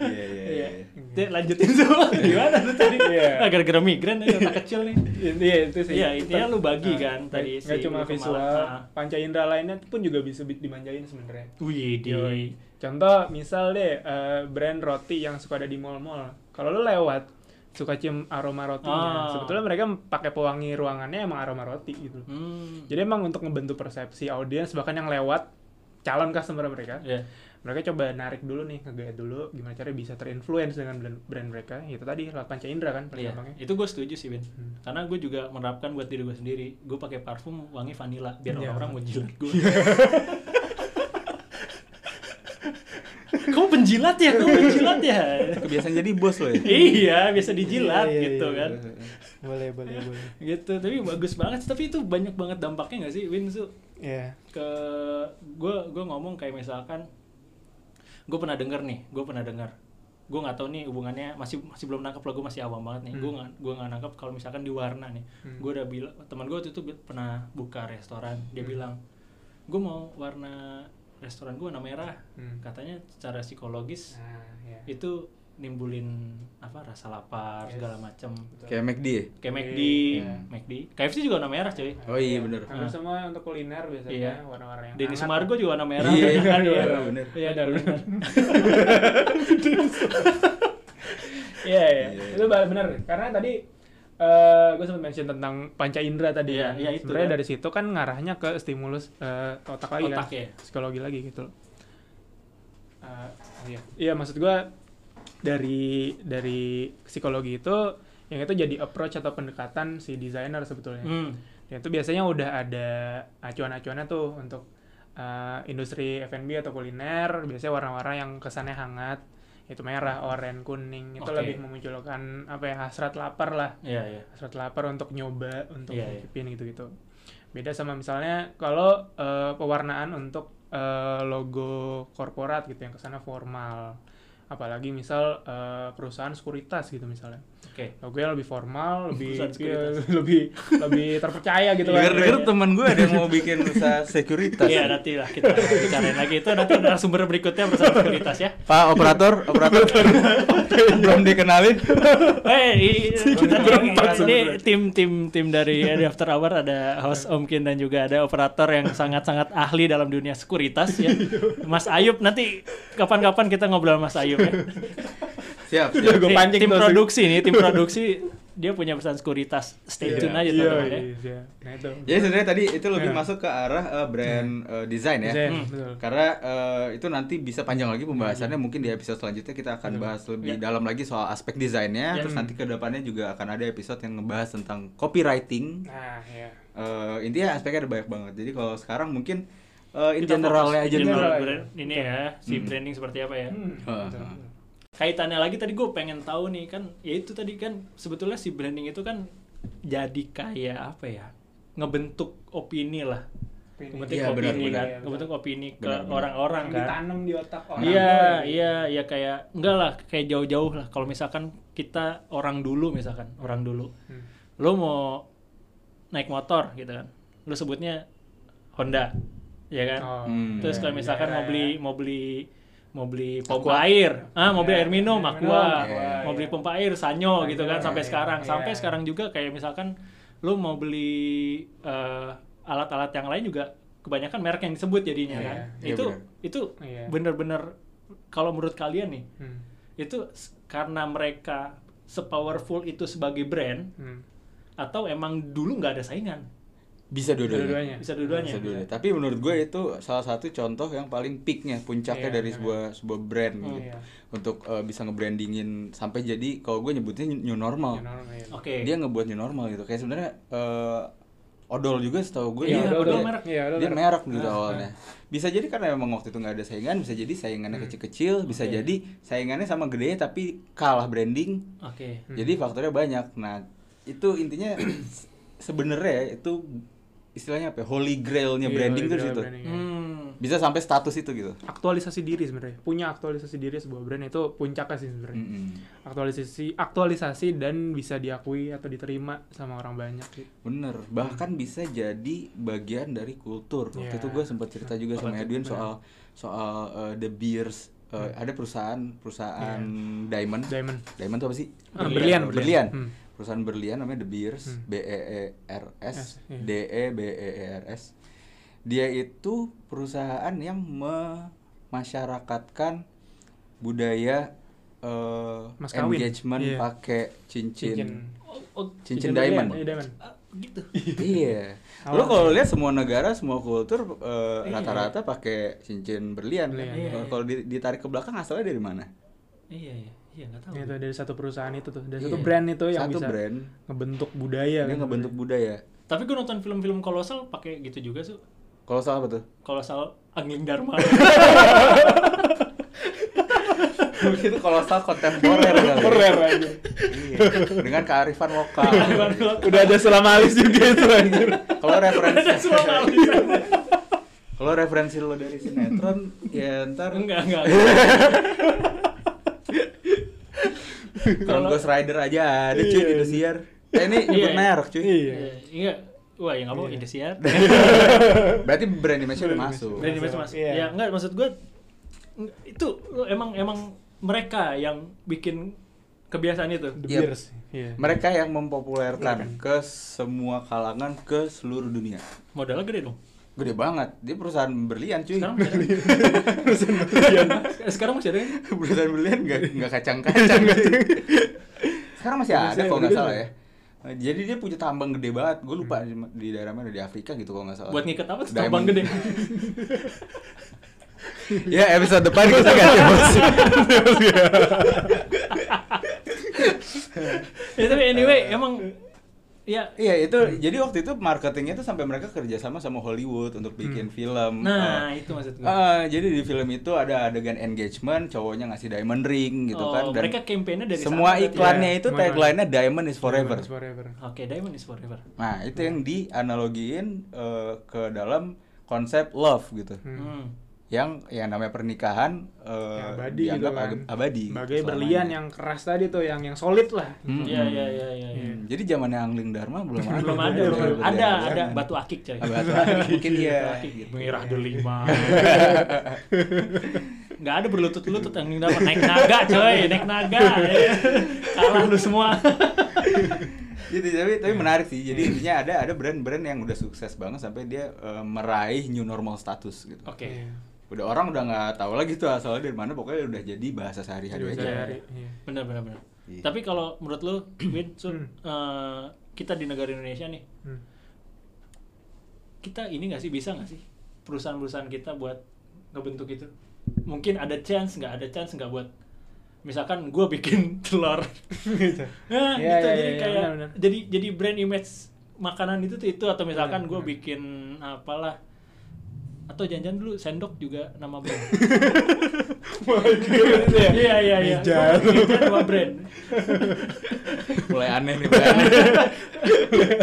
iya iya Iya. iya Dia lanjutin semua. Gimana tuh tadi? Iya. Ah, gara-gara migrain aja otak kecil nih. Iya itu sih. Iya, intinya lu bagi Nah, kan tadi nggak- cuma visual, Ah. panca indera lainnya pun juga bisa bi- dimanjain sebenarnya. Wih, di. Contoh misal deh eh, brand roti yang suka ada di mall-mall. Kalau lu lewat suka cium aroma rotinya. Ah. Sebetulnya mereka pakai pewangi ruangannya emang aroma roti gitu. Hmm. Jadi emang untuk ngebentuk persepsi audiens bahkan yang lewat calon customer mereka, Iya. mereka coba narik dulu nih, ngegait dulu gimana caranya bisa terinfluence dengan brand, brand mereka. Itu tadi lewat panca indera kan paling gampangnya. itu gue setuju sih, Ben. Hmm. Karena gue juga menerapkan buat diri gue sendiri. Gue pakai parfum wangi vanilla biar Iya. orang-orang mau jilat gue. Kamu penjilat ya? Kamu penjilat ya? kebiasaan jadi bos lo ya iya, biasa dijilat Iya, iya, gitu iya, kan. Boleh, boleh, boleh. Gitu, tapi bagus banget. Tapi itu banyak banget dampaknya gak sih, Win? Su? Iya. ke gue gue ngomong kayak misalkan gue pernah denger nih gue pernah denger gue nggak tahu nih hubungannya masih masih belum nangkep lah gue masih awam banget nih gue Hmm. nggak gue nggak nangkep kalau misalkan di warna nih Hmm. gue udah bilang teman gue waktu itu pernah buka restoran dia Hmm. bilang gue mau warna restoran gue warna merah Hmm. katanya secara psikologis Nah, iya. itu nimbulin apa rasa lapar Yes. segala macem kayak McD ya kayak McD Iya. McD KFC juga warna merah cuy oh iya bener Hampir Ah. semua untuk kuliner biasanya Iya. warna-warna yang Denny. Sumargo juga warna merah Iya, kan iya, iya. bener. Iya, benar benar. Iya, iya. Iya, iya. Itu benar. Karena tadi eh gue sempat mention tentang panca indera tadi Iya, kan. iya, itu Sebenarnya kan. dari situ kan ngarahnya ke stimulus eh, otak lagi Otak kan. ya. Psikologi lagi gitu. Eh, iya. Iya, maksud gue dari dari psikologi itu yang itu jadi approach atau pendekatan si desainer sebetulnya. Hmm. Dan itu biasanya udah ada acuan-acuannya tuh untuk uh, industri F&B atau kuliner, biasanya warna-warna yang kesannya hangat, itu merah, oranye, kuning, itu Oke. lebih memunculkan apa ya hasrat lapar lah, Iya, iya. hasrat lapar untuk nyoba, untuk Iya, iya. nyicipin gitu-gitu. Beda sama misalnya kalau uh, pewarnaan untuk uh, logo korporat gitu yang kesannya formal, apalagi misal uh, perusahaan sekuritas gitu misalnya Oke. logonya lebih formal, lebih iya, sekuritas. lebih lebih terpercaya gitu kan. Dengar-dengar teman gue ada yang mau bikin usaha sekuritas. Iya, nanti lah kita bicarain lagi itu nanti narasumber berikutnya bersama sekuritas ya. Pak operator, operator belum dikenalin. Eh, ini, tim tim tim dari After Hour ada host Om Kin dan juga ada operator yang sangat-sangat ahli dalam dunia sekuritas ya. Mas Ayub nanti kapan-kapan kita ngobrol sama Mas Ayub ya. Siap, Udah siap. gua Nih, pancing tim tuh. produksi nih, tim produksi dia punya perusahaan sekuritas. Stay tune aja Iya, teman-teman ya. iya, iya. Nah itu. Jadi sebenarnya tadi itu lebih Iya. masuk ke arah eh, brand eh, design ya. Desain, Hmm. betul. Karena eh, itu nanti bisa panjang lagi pembahasannya. Mungkin di episode selanjutnya kita akan bahas lebih Ya. dalam lagi soal aspek desainnya. Ya. Terus nanti ke depannya juga akan ada episode yang ngebahas tentang copywriting. Nah, ya. Eh, intinya aspeknya ada banyak banget. Jadi kalau sekarang mungkin eh, in Kita generalnya aja general brand ini ya, si Hmm. branding seperti apa ya. Hmm, Heeh, betul. Kaitannya lagi tadi gue pengen tahu nih kan ya itu tadi kan sebetulnya si branding itu kan jadi kayak apa ya ngebentuk opini lah Membentuk Iya, opini benar-benar. kan, membentuk opini ke orang-orang kan. ditanam di otak orang Iya, ya. iya, iya kayak enggak lah, kayak jauh-jauh lah. Kalau misalkan kita orang dulu misalkan, orang dulu. Hmm. Lo mau naik motor gitu kan. Lo sebutnya Honda. Ya kan? Oh, Hmm. Terus iya, kalau misalkan iya, mau iya. beli mau beli mau beli pompa air, ah mau beli Iya, air minum, air aqua, Aqua, mau iya. beli pompa air, sanyo Sanyo, gitu kan sampai iya, sekarang. iya. Sampai sekarang juga kayak misalkan lo mau beli eh, alat-alat yang lain juga kebanyakan merek yang disebut jadinya Iya, kan. iya itu benar. itu Iya. bener-bener kalau menurut kalian nih Hmm. itu karena mereka sepowerful itu sebagai brand Hmm. atau emang dulu nggak ada saingan Bisa dua-duanya. Bisa dua-duanya Bisa dua-duanya. Tapi menurut gue itu salah satu contoh yang paling peaknya, puncaknya Iya, dari iya. sebuah sebuah brand Hmm, gitu. iya. Untuk eh, bisa ngebrandingin sampai jadi kalau gue nyebutnya new normal. Ya, normal, iya. oke Dia ngebuat new normal gitu. Kayak sebenarnya eh, odol juga setahu gue Iya, dia, odol dia- merek. Iya, odol dia merek gitu Ah, awalnya. Bisa jadi karena emang waktu itu nggak ada saingan, bisa jadi saingannya Hmm. kecil-kecil, bisa Oke. jadi saingannya sama gede tapi kalah branding. oke Hmm. Jadi faktornya banyak. Nah, itu intinya sebenarnya itu istilahnya apa? ya, Holy grailnya Iya, branding tuh di iya, situ. branding, iya. hmm. Bisa sampai status itu gitu. aktualisasi diri sebenarnya punya aktualisasi diri sebuah brand itu puncaknya sih sebenarnya Mm-mm. aktualisasi aktualisasi dan bisa diakui atau diterima sama orang banyak sih Bener, bahkan bisa jadi bagian dari kultur. Waktu Iya. itu gue sempat cerita juga sama? Edwin Bener. soal soal uh, the beers. Uh, Ada perusahaan perusahaan Diamond. diamond Diamond itu apa sih? Ah, Berlian. berlian Berlian. Hmm. Perusahaan berlian namanya The Beers, Hmm. B E E R S S, iya. D E B E E R S. Dia itu perusahaan yang memasyarakatkan budaya eh, Mas kawin. engagement Iya. pakai cincin. cincin Oh, oh, Cincin berlian, diamond. iya, diamond ah, gitu iya. Lo kalau lihat semua negara, semua kultur eh, Iya. rata-rata pakai cincin berlian. Berlian, iya. Kalau- Kalau di- ditarik ke belakang asalnya dari mana? iya iya iya nggak tahu itu dari satu perusahaan itu tuh dari Iya. satu brand itu yang Satu bisa brand. ngebentuk budaya Dia kan ngebentuk budaya. tapi gue nonton film-film kolosal pakai gitu juga Kalau salah apa tuh? kolosal Angling Dharma itu kolosal kontemporer kali. ya. Keren aja. Iya. Dengan kearifan lokal. udah ada selama alis juga itu anjir Kalau referensi kalau referensi lo dari sinetron ya ntar enggak enggak kalau Ghost Rider aja ada cuy Iya. di Indosiar. Eh ini nyebut Iya. merek cuy. iya Iya, iya wah ya nggak mau Indosiar Berarti brand image udah masuk. Brand image mas. Iya. Ya enggak maksud gue itu emang emang mereka yang bikin kebiasaan itu. The Iya. Beers iya Mereka yang mempopulerkan ke semua kalangan ke seluruh dunia. Modalnya gede dong. Gede banget. Dia perusahaan berlian cuy. Sekarang masih ada. Sekarang masih ada. kan? perusahaan berlian nggak nggak kacang-kacang gitu. Sekarang masih ada Masih kalau nggak ada. salah ya. Jadi dia punya tambang gede banget. Gue lupa di, di daerah mana di Afrika gitu kalau nggak salah. Buat ngikat apa tuh Diamond. tambang gede. ya episode depan kita ganti bos. ya tapi anyway emang ya Iya itu jadi waktu itu marketingnya tuh sampai mereka kerjasama sama Hollywood untuk bikin film. nah Eh, itu maksud gue. eh, jadi di film itu ada adegan engagement, cowoknya ngasih diamond ring gitu Oh, kan. Dan mereka campaign-nya dari semua sana iklannya ya? itu tagline-nya diamond is forever. Diamond is forever Oke, Diamond is forever. Nah itu yang dianalogiin eh, ke dalam konsep love gitu. Hmm. Yang yang namanya pernikahan eh, Yang abadi gitu dianggap kan. ag- abadi. Sebagai berlian yang keras tadi tuh yang yang solid lah Hmm. Iya, iya, iya, iya. iya. Hmm, Jadi zamannya Angling Dharma belum ada. Belum ada, Belum ada, ada berlian. batu akik coy. Ah, batu akik, mungkin iya. Akik, Merah delima. Nggak ada berlutut-lutut yang dapat naik naga coy, naik naga. ya. Kalah lu semua. Jadi tapi tapi menarik sih. Jadi intinya ada ada brand-brand yang udah sukses banget sampai dia eh, meraih new normal status gitu. Oke. Iya. Udah orang udah nggak tahu lagi tuh asalnya dari mana pokoknya udah jadi bahasa sehari-hari aja. sehari-hari, iya. Benar, benar, benar. Iya. Tapi kalau menurut lu, Win, Sun, Hmm. eh, kita di negara Indonesia nih, Hmm. kita ini nggak sih bisa nggak sih perusahaan-perusahaan kita buat ngebentuk itu mungkin ada chance nggak ada chance nggak buat misalkan gue bikin telur gitu. nah, Iya, gitu iya, jadi iya, kayak jadi jadi brand image makanan itu tuh itu atau misalkan gue bikin apalah atau jangan-jangan dulu sendok juga nama brand. Gitu ya? Iya iya iya. Mijan nama brand. mulai aneh nih mulai aneh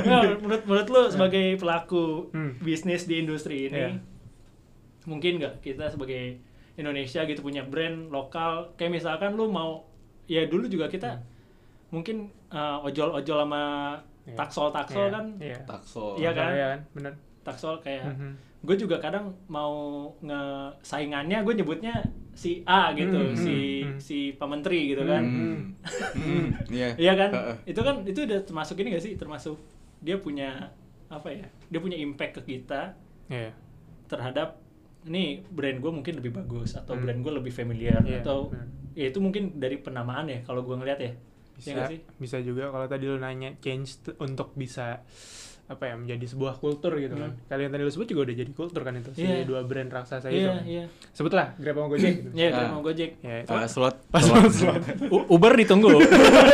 Nah, menurut menurut lu sebagai pelaku Hmm. bisnis di industri ini Iya. mungkin nggak kita sebagai Indonesia gitu punya brand lokal kayak misalkan lu mau ya dulu juga kita mungkin uh, ojol-ojol sama Iya. taksol-taksol Iya, kan Iya. takso Iya kan? Iya kan? Bener. taksol kayak Mhm. Gue juga kadang mau nge saingannya gue nyebutnya si A gitu Hmm, si hmm, hmm. si pementri gitu kan Hmm. Hmm. iya Iya kan? Heeh. Itu kan itu udah termasuk ini gak sih? Termasuk dia punya apa ya? Dia punya impact ke kita Iya. terhadap ini brand gue mungkin lebih bagus atau Hmm. brand gue lebih familiar Iya, atau ya itu mungkin dari penamaan ya kalau gue ngeliat ya. bisa Iya nggak sih? bisa juga kalau tadi lu nanya change untuk bisa apa ya menjadi sebuah kultur gitu kan. Hmm. Kalian tadi lu sebut juga udah jadi kultur kan itu si Iya. dua brand raksasa itu. Iya, kan. iya. Sebutlah Grab sama Gojek gitu. Iya, Ah. Grab mau Gojek. Ya, itu Eh, slot U- Uber ditunggu.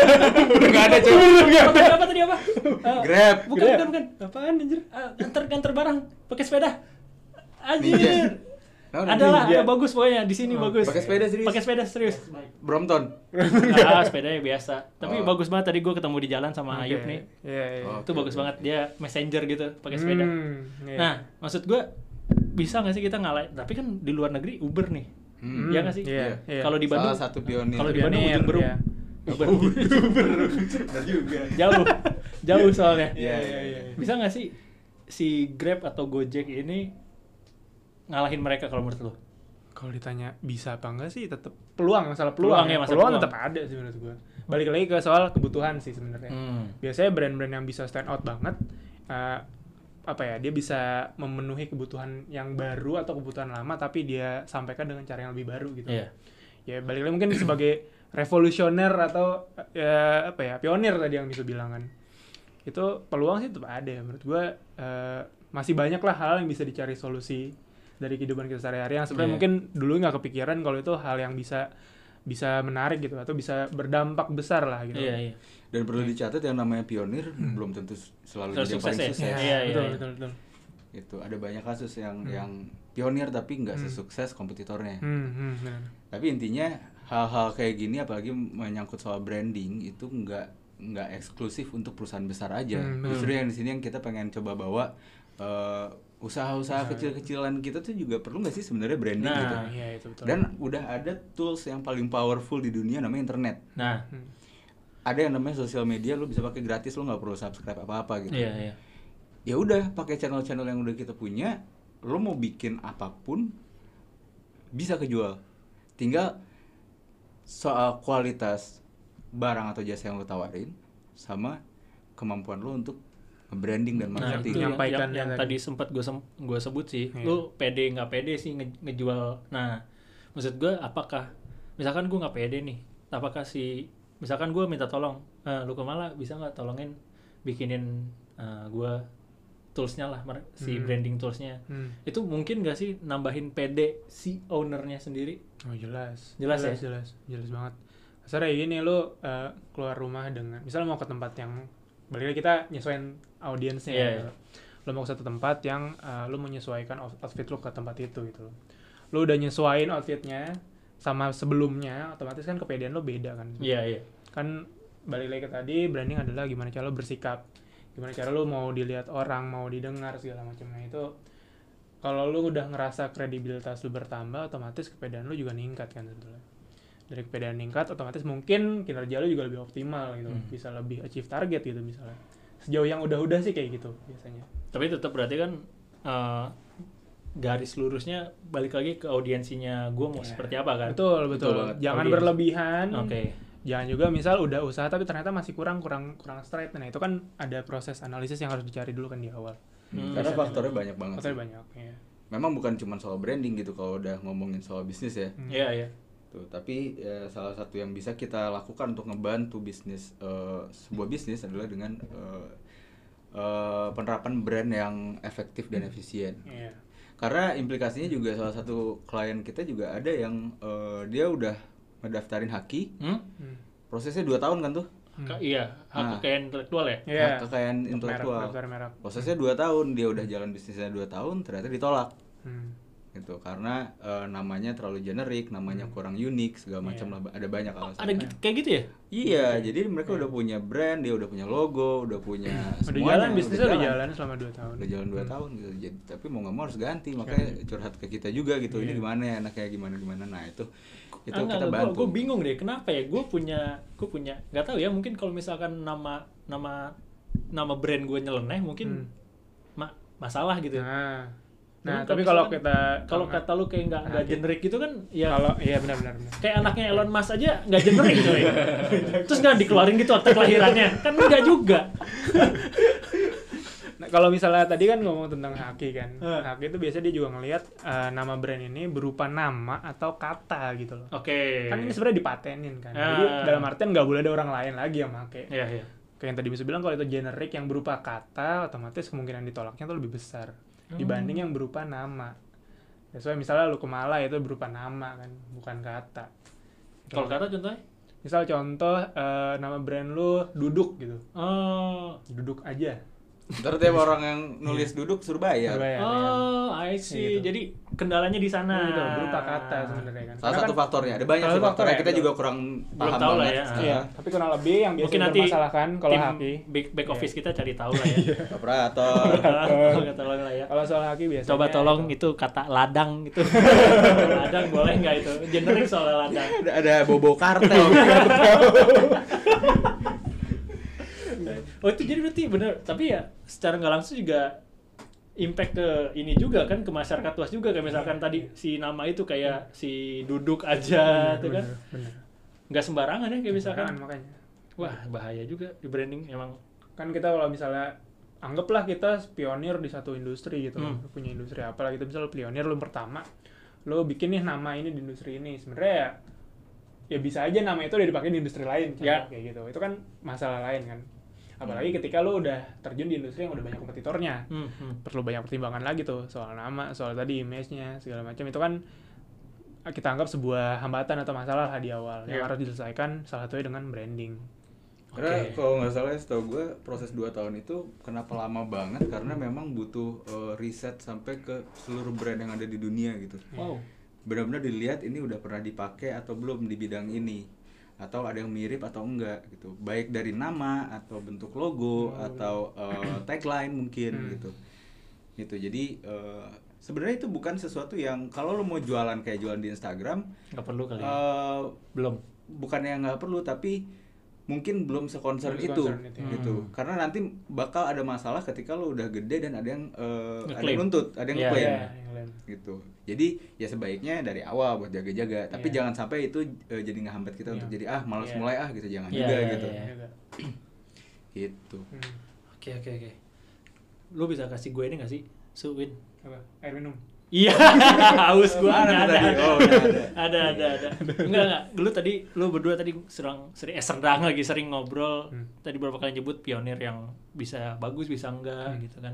nggak ada cuy apa tadi apa tadi apa? Eh, grab Bukan, Grab. bukan, bukan. Apaan anjir? Ah, nganter nganter barang pakai sepeda. Ninja. Anjir. Nah, Adalah, Ninja. ada bagus pokoknya di sini Oh, bagus. pakai sepeda serius? Pakai sepeda serius. Brompton Ah, sepedanya biasa. Tapi Oh. bagus banget tadi gue ketemu di jalan sama Oke. Ayub nih. Iya, iya. Oh. Itu Oke, bagus oke, banget dia messenger gitu pakai sepeda. Hmm, iya. Nah, maksud gue bisa nggak sih kita ngalahin? Tapi kan di luar negeri Uber nih. Hmm. Iya nggak sih? Iya, iya. Kalau di Bandung, salah satu pionir kalau di Bandung Pionir, ujung berung. iya. Uber. Juga jauh, jauh soalnya. Iya, iya, iya. Bisa nggak sih si Grab atau Gojek ini ngalahin mereka kalau menurut lo? Kalau ditanya bisa apa enggak sih tetap peluang masalah Peluang peluang, ya, ya, masa peluang peluang. tetap ada sih menurut gua. Balik lagi ke soal kebutuhan sih sebenarnya. Hmm. Biasanya brand-brand yang bisa stand out banget eh, apa ya dia bisa memenuhi kebutuhan yang baru atau kebutuhan lama tapi dia sampaikan dengan cara yang lebih baru gitu. Iya. Ya balik lagi mungkin sebagai revolusioner atau ya apa ya pionir tadi yang bisa bilang kan. Itu peluang sih tetap ada ya menurut gua eh, masih banyak lah hal yang bisa dicari solusi dari kehidupan kita sehari-hari yang sebenarnya Iya. mungkin dulu nggak kepikiran kalau itu hal yang bisa bisa menarik gitu atau bisa berdampak besar lah gitu. Iya, iya. dan perlu dicatat yang namanya pionir belum tentu selalu jadi yang sukses paling ya? sukses Iya, iya, betul, iya. betul, betul. itu ada banyak kasus yang Hmm. yang pionir tapi nggak Hmm. sesukses kompetitornya Hmm, hmm, benar. tapi intinya hal-hal kayak gini apalagi menyangkut soal branding itu nggak nggak eksklusif untuk perusahaan besar aja Hmm, justru yang di sini yang kita pengen coba bawa eh, usaha-usaha kecil-kecilan kita tuh juga perlu nggak sih sebenarnya branding Nah, gitu Nah, iya itu betul. dan udah ada tools yang paling powerful di dunia namanya internet Nah, Hmm. ada yang namanya sosial media lu bisa pakai gratis lu nggak perlu subscribe apa-apa gitu iya, iya. ya udah pakai channel-channel yang udah kita punya lo mau bikin apa pun bisa kejual tinggal soal kualitas barang atau jasa yang lo tawarin sama kemampuan lo untuk branding dan Nah, marketing itu yang, Menyampaikan yang, yang tadi. tadi sempat gue gue sebut sih. Iya. Lu pede nggak pede sih nge- ngejual. Nah, maksud gue apakah misalkan gue nggak pede nih, apakah si misalkan gue minta tolong, eh, lu kemala bisa nggak tolongin bikinin gue toolsnya lah, si Hmm. branding toolsnya. Hmm. Itu mungkin gak sih nambahin pede si ownernya sendiri? Oh jelas. Jelas ya? Jelas, jelas banget. Kasarnya gini lu eh, keluar rumah dengan misalnya mau ke tempat yang balik lagi kita nyesuaiin audiensnya Iya, ya. iya. Lu mau ke satu tempat yang eh, lu menyesuaikan out- outfit lu ke tempat itu gitu. Lu udah nyesuaiin outfitnya sama sebelumnya, otomatis kan kepedean lu beda kan. Iya iya. Kan balik lagi ke tadi branding adalah gimana cara lu bersikap. Gimana cara lu mau dilihat orang, mau didengar segala macamnya itu kalau lu udah ngerasa kredibilitas lu bertambah otomatis kepedean lu juga ningkat kan sebetulnya dari kepedean ningkat otomatis mungkin kinerja lu juga lebih optimal gitu Hmm. bisa lebih achieve target gitu misalnya sejauh yang udah-udah sih kayak gitu biasanya Tapi tetap berarti kan eh, garis lurusnya balik lagi ke audiensinya gue mau Iya. seperti apa kan? betul Betul betul, banget. jangan Audiens. berlebihan Oke. jangan juga misal udah usaha tapi ternyata masih kurang kurang kurang straight nah itu kan ada proses analisis yang harus dicari dulu kan di awal Hmm. karena faktornya banyak banget Faktornya sih. banyak ya memang bukan cuma soal branding gitu kalau udah ngomongin soal bisnis ya Hmm. Iya iya. Tuh, tapi ya, salah satu yang bisa kita lakukan untuk ngebantu bisnis eh, sebuah bisnis adalah dengan eh, eh, penerapan brand yang efektif dan efisien. Iya. Karena implikasinya juga salah satu klien kita juga ada yang eh, dia udah ngedaftarin haki, Hmm? Hmm. prosesnya dua tahun kan tuh, Ka- iya, hak Nah. kekayaan intelektual ya? Iya. hak kekayaan intelektual. merek, daftar merek. Prosesnya dua tahun, dia udah jalan bisnisnya dua tahun, ternyata ditolak. Hmm. Gitu. Karena eh, namanya terlalu generik namanya kurang unik segala macam lah ada banyak alasan Ada gitu- kayak gitu ya? iya jadi mereka udah punya brand dia udah punya logo udah punya Udah jalan bisnisnya udah jalan. selama 2 tahun. udah jalan dua tahun gitu jadi tapi mau nggak mau harus ganti makanya curhat ke kita juga gitu ini gimana ya enaknya gimana gimana? Nah itu itu Ah, kita bantu. Gue bingung deh, kenapa ya? Gue punya, gue punya, nggak tahu ya. Mungkin kalau misalkan nama nama nama brand gue nyeleneh, mungkin ma- masalah gitu. Nah, nah tapi kalau kita kalau kata lu kayak nggak nggak Nah, generik gitu kan, ya kalau iya benar-benar benar. kayak anaknya Elon Musk aja nggak generik coy. Terus nggak dikeluarin gitu akte kelahirannya, kan nggak juga. Nah, kalau misalnya tadi kan ngomong tentang haki kan. Eh. Haki itu biasanya dia juga ngelihat eh, nama brand ini berupa nama atau kata gitu loh. Oke. Kan ini sebenarnya dipatenin kan. Ah. Jadi dalam artian nggak boleh ada orang lain lagi yang make. Iya iya. Kayak yang tadi bisa bilang kalau itu generik yang berupa kata, otomatis kemungkinan ditolaknya tuh lebih besar Hmm. dibanding yang berupa nama. Ya, soalnya misalnya lu kemala itu berupa nama kan, bukan kata. Kalau kata contohnya? Misal contoh eh, nama brand lu duduk gitu. Oh. Duduk aja. Ntar tiap orang yang nulis duduk suruh bayar Bayar, ya. Oh, I see. Gitu. Jadi kendalanya di sana. Nah, gitu, berupa kata sebenarnya kan. salah Karena satu kan- faktornya ada banyak sih satu faktornya faktor kita ya, juga kurang belum paham tahu lah banget ya. Iya, tapi kurang lebih yang biasa Mungkin nanti dipermasalahkan kalau tim haki. back, back Iya. office kita cari tahu lah ya. operator Tolong tolong lah ya. Kalau soal haki biasanya Coba tolong itu kata ladang gitu. ladang boleh nggak itu? Generik soal ladang. ada, ada bobo kartel Oh itu jadi berarti bener. Tapi ya secara nggak langsung juga impact ke ini juga kan ke masyarakat luas juga kayak misalkan tadi si nama itu kayak si duduk aja tuh kan Bener, bener. nggak sembarangan ya kayak misalkan Jangan, makanya. wah bahaya juga di branding emang Kan kita kalau misalnya anggaplah kita pionir di satu industri gitu, Hmm. Punya industri apa lah gitu, misalnya pionir lu pertama, lu bikin nih nama ini di industri ini, sebenarnya ya, ya bisa aja nama itu udah dipakai di industri lain, Ya. kayak gitu. Itu kan masalah lain kan. Apalagi ketika lu udah terjun di industri yang udah banyak kompetitornya. hmm, hmm. perlu banyak pertimbangan lagi tuh soal nama, soal tadi image-nya segala macam itu kan kita anggap sebuah hambatan atau masalah lah di awal yang Iya. harus diselesaikan salah satunya dengan branding. Karena Oke. kalau nggak salah ya, setahu gue proses 2 tahun itu kenapa lama banget karena memang butuh eh, riset sampai ke seluruh brand yang ada di dunia gitu. wow Benar-benar dilihat ini udah pernah dipakai atau belum di bidang ini atau ada yang mirip atau enggak gitu. Baik dari nama atau bentuk logo atau eh, tagline mungkin Hmm. gitu. Gitu. Jadi eh, sebenarnya itu bukan sesuatu yang kalau lo mau jualan kayak jualan di Instagram nggak perlu kali ya. eh belum bukannya nggak perlu tapi mungkin belum sekonser itu, itu, ya. gitu Hmm. karena nanti bakal ada masalah ketika lo udah gede dan ada yang eh, ada yang nuntut ada yang Iya, ngeklaim Iya, yang lain. gitu jadi ya sebaiknya dari awal buat jaga-jaga tapi Iya. jangan sampai itu eh, jadi ngehambat kita Iya. untuk jadi ah malas Iya. mulai ah gitu jangan Iya, juga iya, gitu iya. Juga. gitu Hmm. oke oke oke lu bisa kasih gue ini nggak sih suwin Apa? Air minum. Iya, haus gua ada, ada, tadi? Oh, udah ada. ada, ada, ada. Enggak, enggak. Lu tadi, lu berdua tadi sering, sering, eh serdang lagi sering ngobrol. Hmm. Tadi beberapa kali nyebut pionir yang bisa bagus, bisa enggak, Hmm. gitu kan.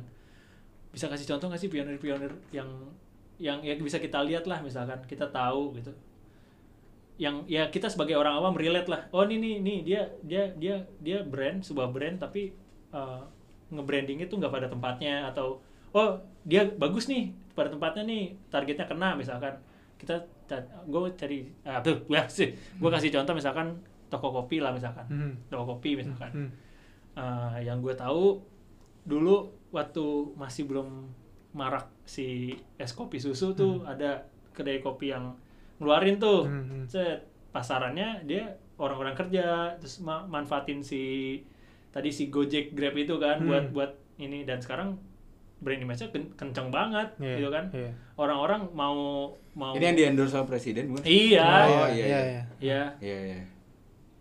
Bisa kasih contoh nggak sih pionir-pionir yang yang ya bisa kita lihat lah misalkan kita tahu gitu yang ya kita sebagai orang awam relate lah oh ini nih nih dia dia dia dia brand sebuah brand tapi uh, nge-brandingnya tuh nggak pada tempatnya atau oh dia bagus nih pada tempatnya nih targetnya kena misalkan kita gue cari ah tuh ya sih gue kasih contoh misalkan toko kopi lah misalkan Hmm. toko kopi misalkan Hmm. Uh, yang gue tahu dulu waktu masih belum marak si es kopi susu tuh ada kedai kopi yang ngeluarin tuh Hmm, hmm. set pasarannya dia orang-orang kerja terus ma- manfaatin si tadi si Gojek Grab itu kan Hmm. buat buat ini dan sekarang brand image-nya ken- kenceng banget Iya, gitu kan iya. orang-orang mau mau ini yang di endorse sama presiden bukan iya Oh, iya, iya. iya iya iya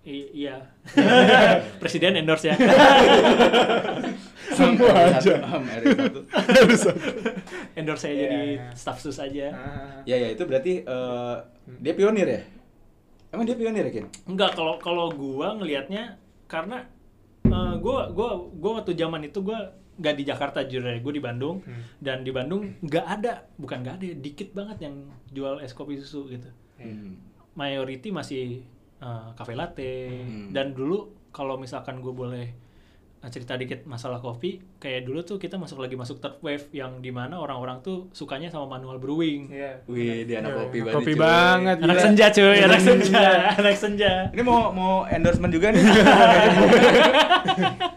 i- iya presiden endorse ya semua aja RI1. endorse saya Iya, jadi iya. staff sus aja Ah. ya ya itu berarti eh, dia pionir ya emang dia pionir ya Kin? Enggak, kalau kalau gua ngelihatnya karena eh, gua gua gua waktu zaman itu gua nggak di Jakarta jujur gua di Bandung Hmm. dan di Bandung nggak ada, bukan nggak ada, dikit banget yang jual es kopi susu gitu. Hmm. Mayority masih eh, cafe latte Hmm. dan dulu kalau misalkan gue boleh cerita dikit masalah kopi, kayak dulu tuh kita masuk lagi masuk third wave yang di mana orang-orang tuh sukanya sama manual brewing. Iya. Wih, dia anak Iya, kopi banget. kopi cuy. banget. Anak Gila. senja cuy, anak senja, Senja. anak senja. Ini mau mau endorsement juga nih.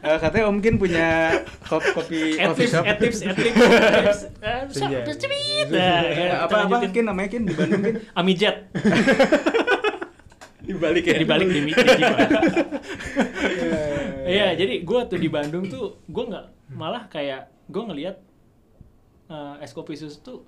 Eh, katanya Om Kin punya kopi kopi coffee Etips, shop. etips, etips, etips. Eh, Senja. so- Cemit. Nah, ya, Eh, apa apa lanjutin. Kin namanya Kin di Bandung Kin? Amijet. Dibalik ya. Dibalik di, di Jiwa. Iya, jadi gue tuh di Bandung tuh gue nggak malah kayak gue ngelihat eh, es kopi susu tuh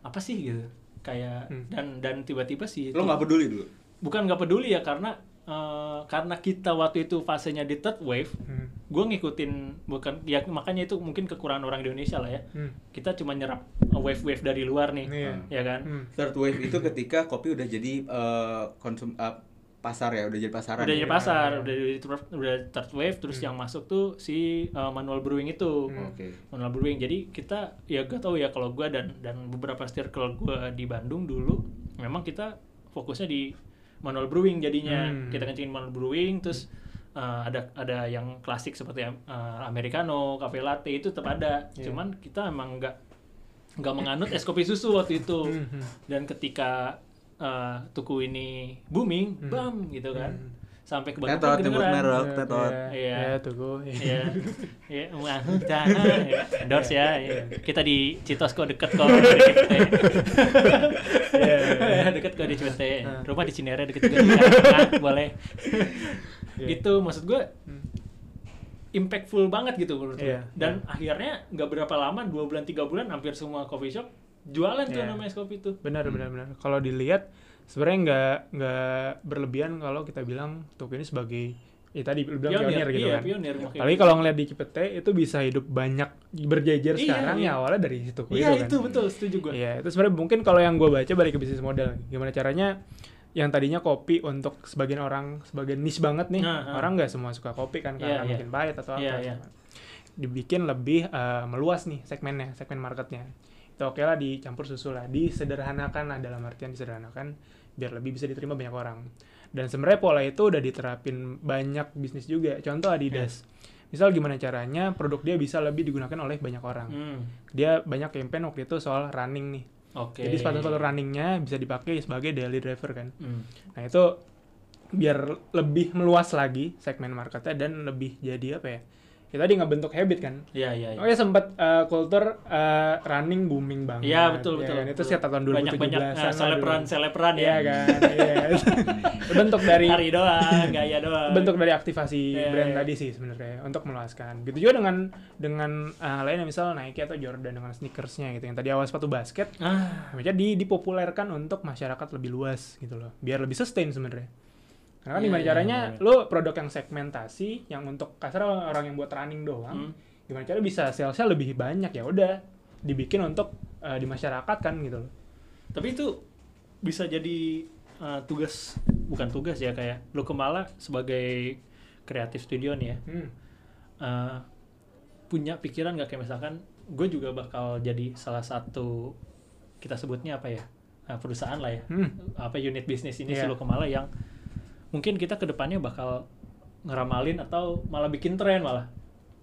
apa sih gitu kayak Hmm. dan dan tiba-tiba sih Lo nggak peduli dulu. bukan nggak peduli ya karena eh, karena kita waktu itu fasenya di third wave Hmm. gue ngikutin bukan ya makanya itu mungkin kekurangan orang Indonesia lah ya Hmm. kita cuma nyerap wave wave dari luar nih Iya. ya kan Hmm. Third wave itu ketika kopi udah jadi eh, konsum eh, pasar ya, udah jadi pasaran. udah ya. jadi pasar udah di- udah third wave terus Hmm. yang masuk tuh si uh, manual brewing itu Hmm. Oke. manual brewing jadi kita ya gak tahu ya kalau gua dan dan beberapa circle gua di Bandung dulu memang kita fokusnya di manual brewing jadinya Hmm. kita kencingin manual brewing terus uh, ada ada yang klasik seperti uh, americano, cafe latte itu tetap ada Iya. cuman kita emang nggak nggak menganut es kopi susu waktu itu Hmm, hmm. dan ketika uh, tuku ini booming, Hmm. bam gitu kan. Hmm. Sampai ke Tetot, Bandung nyebut kedengeran. merek. Iya, tetot. Iya. Iya, tuh gue. Iya. Iya, wah, jangan. Ya, Endorse ya. ya. Kita di Citos kok deket kok. Iya, iya. deket kok di Cipete. Nah. Rumah di Cinere deket juga. Nah, boleh. Iya. Gitu maksud gue Hmm. impactful banget gitu menurut gue. Iya, Dan akhirnya nggak berapa lama, dua bulan tiga bulan hampir semua coffee shop jualan tuh Iya. namanya es kopi tuh. Benar, benar, benar. Kalau dilihat sebenarnya nggak nggak berlebihan kalau kita bilang Toko ini sebagai ya tadi lu bilang pionir, gitu iya, kan. pionir. Tapi kalau ngeliat di Cipete itu bisa hidup banyak berjejer Iya, sekarang iya. ya awalnya dari situ Iya kan. itu betul setuju gue. Iya, itu sebenarnya mungkin kalau yang gue baca balik ke bisnis model. Gimana caranya yang tadinya kopi untuk sebagian orang sebagian niche banget nih. Nah, nah. Orang nggak semua suka kopi kan karena Iya, iya. mungkin pahit atau apa. Iya, iya. Dibikin lebih eh, meluas nih segmennya, segmen marketnya. Itu oke lah dicampur susu lah, disederhanakan lah dalam artian disederhanakan biar lebih bisa diterima banyak orang. Dan sebenarnya pola itu udah diterapin banyak bisnis juga. Contoh Adidas. Misal gimana caranya produk dia bisa lebih digunakan oleh banyak orang. Hmm. Dia banyak campaign waktu itu soal running nih. Oke. Jadi sepatu-sepatu runningnya bisa dipakai sebagai daily driver kan. Hmm. Nah itu biar lebih meluas lagi segmen marketnya dan lebih jadi apa ya? Ya tadi ngebentuk habit kan. Iya iya. iya. Oh ya sempat eh, kultur eh, running booming banget. Iya betul Ya betul. kan? Itu betul. sekitar tahun 2017 banyak banyak uh, selebran selebran Iya ya. kan. Iya. bentuk dari Hari doang, gaya doang. bentuk dari aktivasi Iya, brand iya. tadi sih sebenarnya untuk meluaskan. Gitu juga dengan dengan eh, lainnya misal Nike atau Jordan dengan sneakersnya gitu yang tadi awal sepatu basket Ah, Maksudnya di, dipopulerkan untuk masyarakat lebih luas gitu loh. Biar lebih sustain sebenarnya. Karena kan Iya, gimana iya, caranya iya. lo produk yang segmentasi yang untuk kasar orang yang buat running doang, Hmm. gimana cara bisa salesnya lebih banyak ya udah dibikin untuk eh, di masyarakat kan gitu loh. tapi itu bisa jadi uh, tugas bukan tugas ya kayak lu kemala sebagai kreatif studio nih ya. Hmm. uh, punya pikiran nggak kayak misalkan gue juga bakal jadi salah satu kita sebutnya apa ya uh, perusahaan lah ya Hmm. apa unit bisnis ini Iya. si Kemala yang mungkin kita ke depannya bakal ngeramalin atau malah bikin tren malah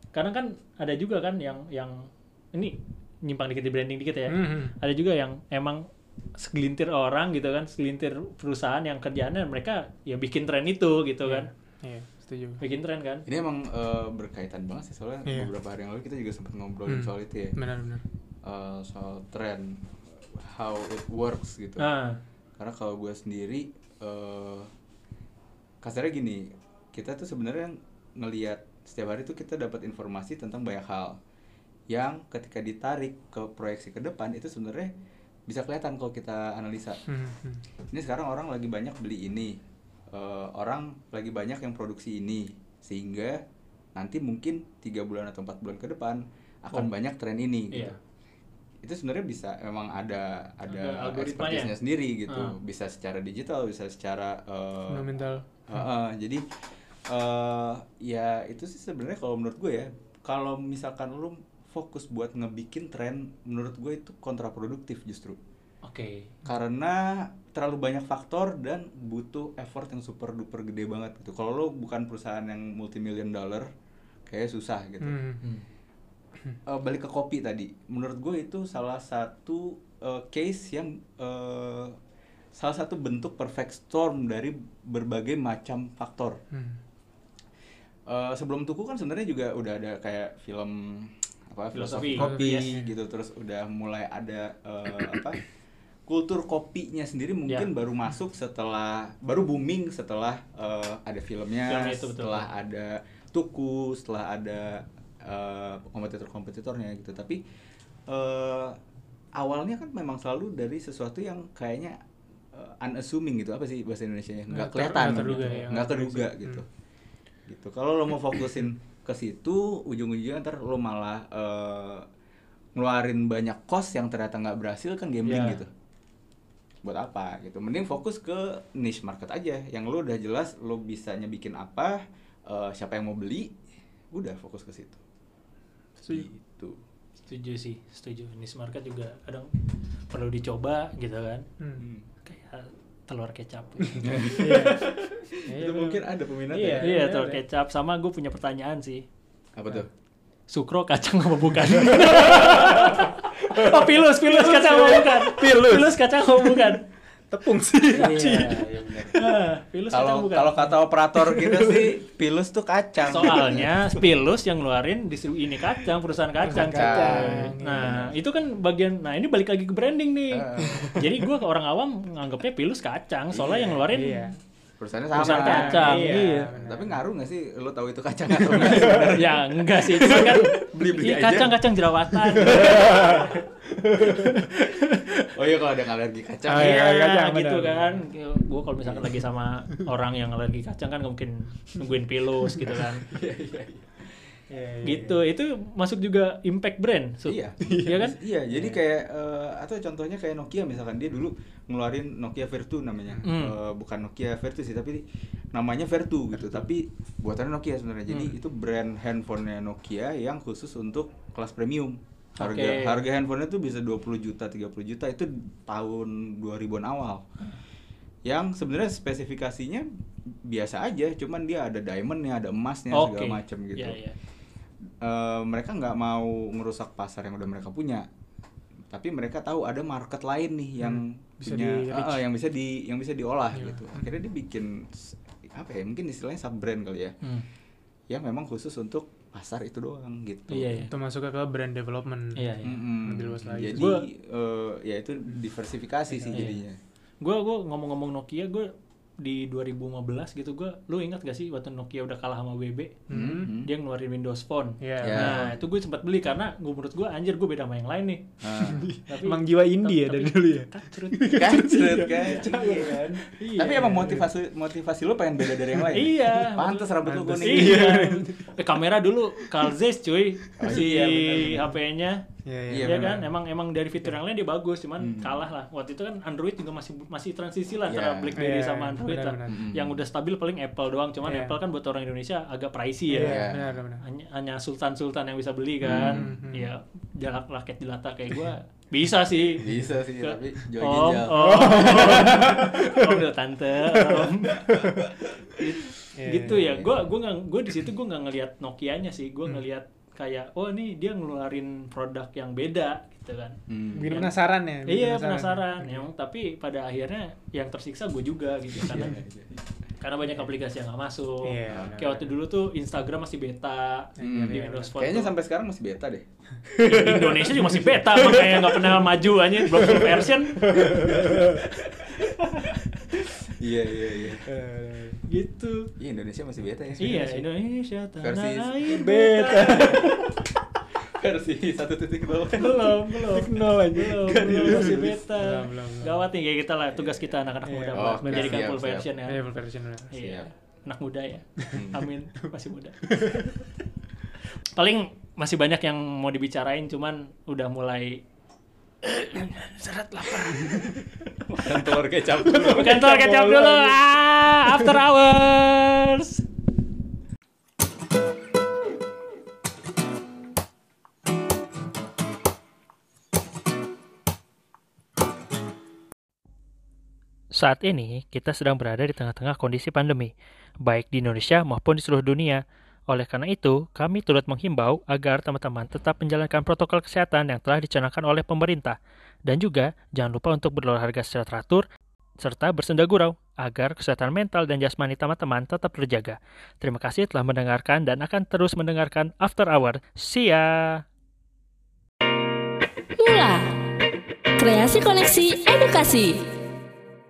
karena kan ada juga kan yang yang ini nyimpang dikit di branding dikit ya Hmm. ada juga yang emang segelintir orang gitu kan segelintir perusahaan yang kerjaannya mereka ya bikin tren itu gitu kan Iya, setuju. bikin tren kan Ini emang eh, berkaitan banget sih soalnya Iya. beberapa hari yang lalu kita juga sempat ngobrolin Hmm. soal itu ya. Benar-benar. Eh, soal tren how it works gitu. nah Karena kalau gue sendiri eh kasarnya gini, kita tuh sebenarnya ngelihat setiap hari tuh kita dapat informasi tentang banyak hal yang ketika ditarik ke proyeksi ke depan itu sebenarnya bisa kelihatan kalau kita analisa. Hmm. Hmm. Ini sekarang orang lagi banyak beli ini, Eh, orang lagi banyak yang produksi ini, sehingga nanti mungkin tiga bulan atau empat bulan ke depan akan Oh. banyak tren ini. Gitu. Iya. Itu sebenarnya bisa memang ada Ada ada sendiri gitu, Ah. bisa secara digital, bisa secara eh, Fundamental. Heeh, jadi eh ya itu sih sebenarnya kalau menurut gue ya kalau misalkan lu fokus buat ngebikin tren menurut gue itu kontraproduktif justru oke karena terlalu banyak faktor dan butuh effort yang super duper gede banget gitu kalau lu bukan perusahaan yang multi million dollar kayak susah gitu. Hmm. Eh, balik ke kopi tadi, menurut gue itu salah satu eh, case yang eh, salah satu bentuk perfect storm dari berbagai macam faktor. Hmm. Eh, sebelum Tuku kan sebenarnya juga udah ada kayak film apa Filosofi. kopi Yes. gitu terus udah mulai ada eh, apa kultur kopinya sendiri mungkin Ya. baru masuk setelah baru booming setelah eh, ada filmnya Film itu, betul. setelah ada Tuku setelah ada eh, kompetitor-kompetitornya gitu tapi eh, awalnya kan memang selalu dari sesuatu yang kayaknya unassuming gitu apa sih bahasa Indonesia nya nggak kelihatan nggak terduga gitu. ya, nggak terduga terduga. gitu Hmm. gitu kalau lo mau fokusin ke situ ujung-ujungnya ntar lo malah eh, ngeluarin banyak cost yang ternyata nggak berhasil kan gambling Ya. gitu buat apa gitu mending fokus ke niche market aja yang lo udah jelas lo bisanya bikin apa eh, siapa yang mau beli udah fokus ke situ Setuju. gitu Setuju sih, setuju. Niche market juga kadang perlu dicoba gitu kan. Hmm. Telur kecap. itu mungkin ada peminat Iya. ya Iya, iya, telur iya. kecap sama gue punya pertanyaan sih. apa tuh Sukro kacang apa bukan? oh, pilus, pilus kacang apa bukan? Pilus. kacang apa bukan? Tepung sih. iya iya Ah, pilus kacang kalau bukan. kalau kata operator kita sih pilus tuh kacang Soalnya pilus yang ngeluarin distribu ini kacang, perusahaan kacang. Kacang. Nah, itu kan bagian nah ini balik lagi ke branding nih. Ah. Jadi gua ke orang awam nganggapnya pilus kacang, soalnya yang ngeluarin Iya. perusahaannya sama perusahaan kacang. Iya. Iya. tapi ngaruh nggak sih lo tahu itu kacang atau enggak ya enggak sih, cuma kan Beli-beli iya, aja. kacang-kacang jerawatan. oh iya kalau ada yang alergi kacang Ah, Iya, iya, kacang, gitu kan. Gue kalau misalkan lagi sama orang yang alergi kacang kan mungkin nungguin pilus gitu kan. Iya, iya, gitu. Itu masuk juga impact brand. Su. iya Iya kan? iya jadi kayak eh, atau contohnya kayak Nokia misalkan dia dulu ngeluarin Nokia Vertu namanya Hmm. Eh, bukan Nokia Vertu sih tapi namanya Vertu gitu tapi buatannya Nokia sebenarnya jadi Hmm. itu brand handphonenya Nokia yang khusus untuk kelas premium harga Oke. harga handphonenya tuh bisa 20 juta 30 juta itu tahun 2000-an awal yang sebenarnya spesifikasinya biasa aja cuman dia ada diamondnya ada emasnya Oke. segala macam gitu Iya, iya. Eh, mereka nggak mau ngerusak pasar yang udah mereka punya tapi mereka tahu ada market lain nih yang Hmm, bisa punya di eh, yang bisa di yang bisa diolah Iya. gitu akhirnya dia bikin apa ya mungkin istilahnya sub brand kali ya Hmm. yang memang khusus untuk pasar itu doang gitu Iya, iya. Itu masuk ke brand development. Iya, iya. Mm-mm. Lebih luas lagi. jadi Gua- eh, ya itu diversifikasi sih Iya. jadinya Gue gua ngomong-ngomong Nokia, gue di 2015 gitu gue, lu ingat gak sih waktu Nokia udah kalah sama WB, Hmm. dia ngeluarin Windows Phone. Iya. Ya. Nah itu gue sempat beli karena gue menurut gue anjir gue beda sama yang lain nih. Nah, Tapi Emang jiwa indie ya dari dulu ya? kacrut. kacret kan Iya kan? Iya. tapi emang motivasi motivasi lo pengen beda dari yang lain Iya. pantas rambut Pantes. kuning Iya. Eh, kamera dulu Carl Zeiss cuy. Oh, si iya, HP-nya. Iya, Iya, Iya benar. kan, emang emang dari fitur yang lain dia bagus, cuman Hmm. kalah lah. Waktu itu kan Android juga masih masih transisi lah antara Iya. BlackBerry Iya, sama Android lah. benar-benar. Mm-mm. Yang udah stabil paling Apple doang, cuman Iya. Apple kan buat orang Indonesia agak pricey ya. Iya, benar benar. Hanya, hanya sultan-sultan yang bisa beli kan. Hmm, hmm. Ya, jarak rakyat jelata kayak gua bisa sih. bisa sih Ke- tapi Om, ginjal om, om, om, tante, om. Iya, gitu iya, ya. iya. Gua gua nggak gua di situ gua nggak ngelihat Nokia-nya sih. Gua Hmm. ngelihat kayak oh nih dia ngeluarin produk yang beda gitu kan. Hmm. Bikin penasaran ya? bikin Iya penasaran, yang tapi pada akhirnya yang tersiksa gue juga gitu karena karena banyak aplikasi yang nggak masuk. Iya, benar. Kayak waktu dulu tuh Instagram masih beta Hmm. di iya, Windows iya. Phone. Kayaknya tuh. sampai sekarang masih beta deh. Di Indonesia juga masih beta, makanya nggak pernah maju aja belum version Iya iya iya. Eh, gitu. Iya Indonesia masih beta ya. Iya Indonesia tanah Versi air beta. Versi satu titik nol. belum belum nol aja. belum belum masih beta Belum, belum, belum. gawat nih kayak kita lah tugas kita anak-anak Iya. muda buat menjadikan siap, full siap. version ya Iya, full version. Iya, Siap. anak muda ya. Hmm. Amin, masih muda. Paling masih banyak yang mau dibicarain, cuman udah mulai seret lapar. Makan telur kecap dulu. Kantor kecap dulu, ah, after hours. Saat ini, kita sedang berada di tengah-tengah kondisi pandemi, baik di Indonesia maupun di seluruh dunia. Oleh karena itu, kami turut menghimbau agar teman-teman tetap menjalankan protokol kesehatan yang telah dicanangkan oleh pemerintah. Dan juga, jangan lupa untuk berolahraga secara teratur, serta bersenda gurau, agar kesehatan mental dan jasmani teman-teman tetap terjaga. Terima kasih telah mendengarkan dan akan terus mendengarkan After Hour. See ya! Mula Kreasi Koneksi Edukasi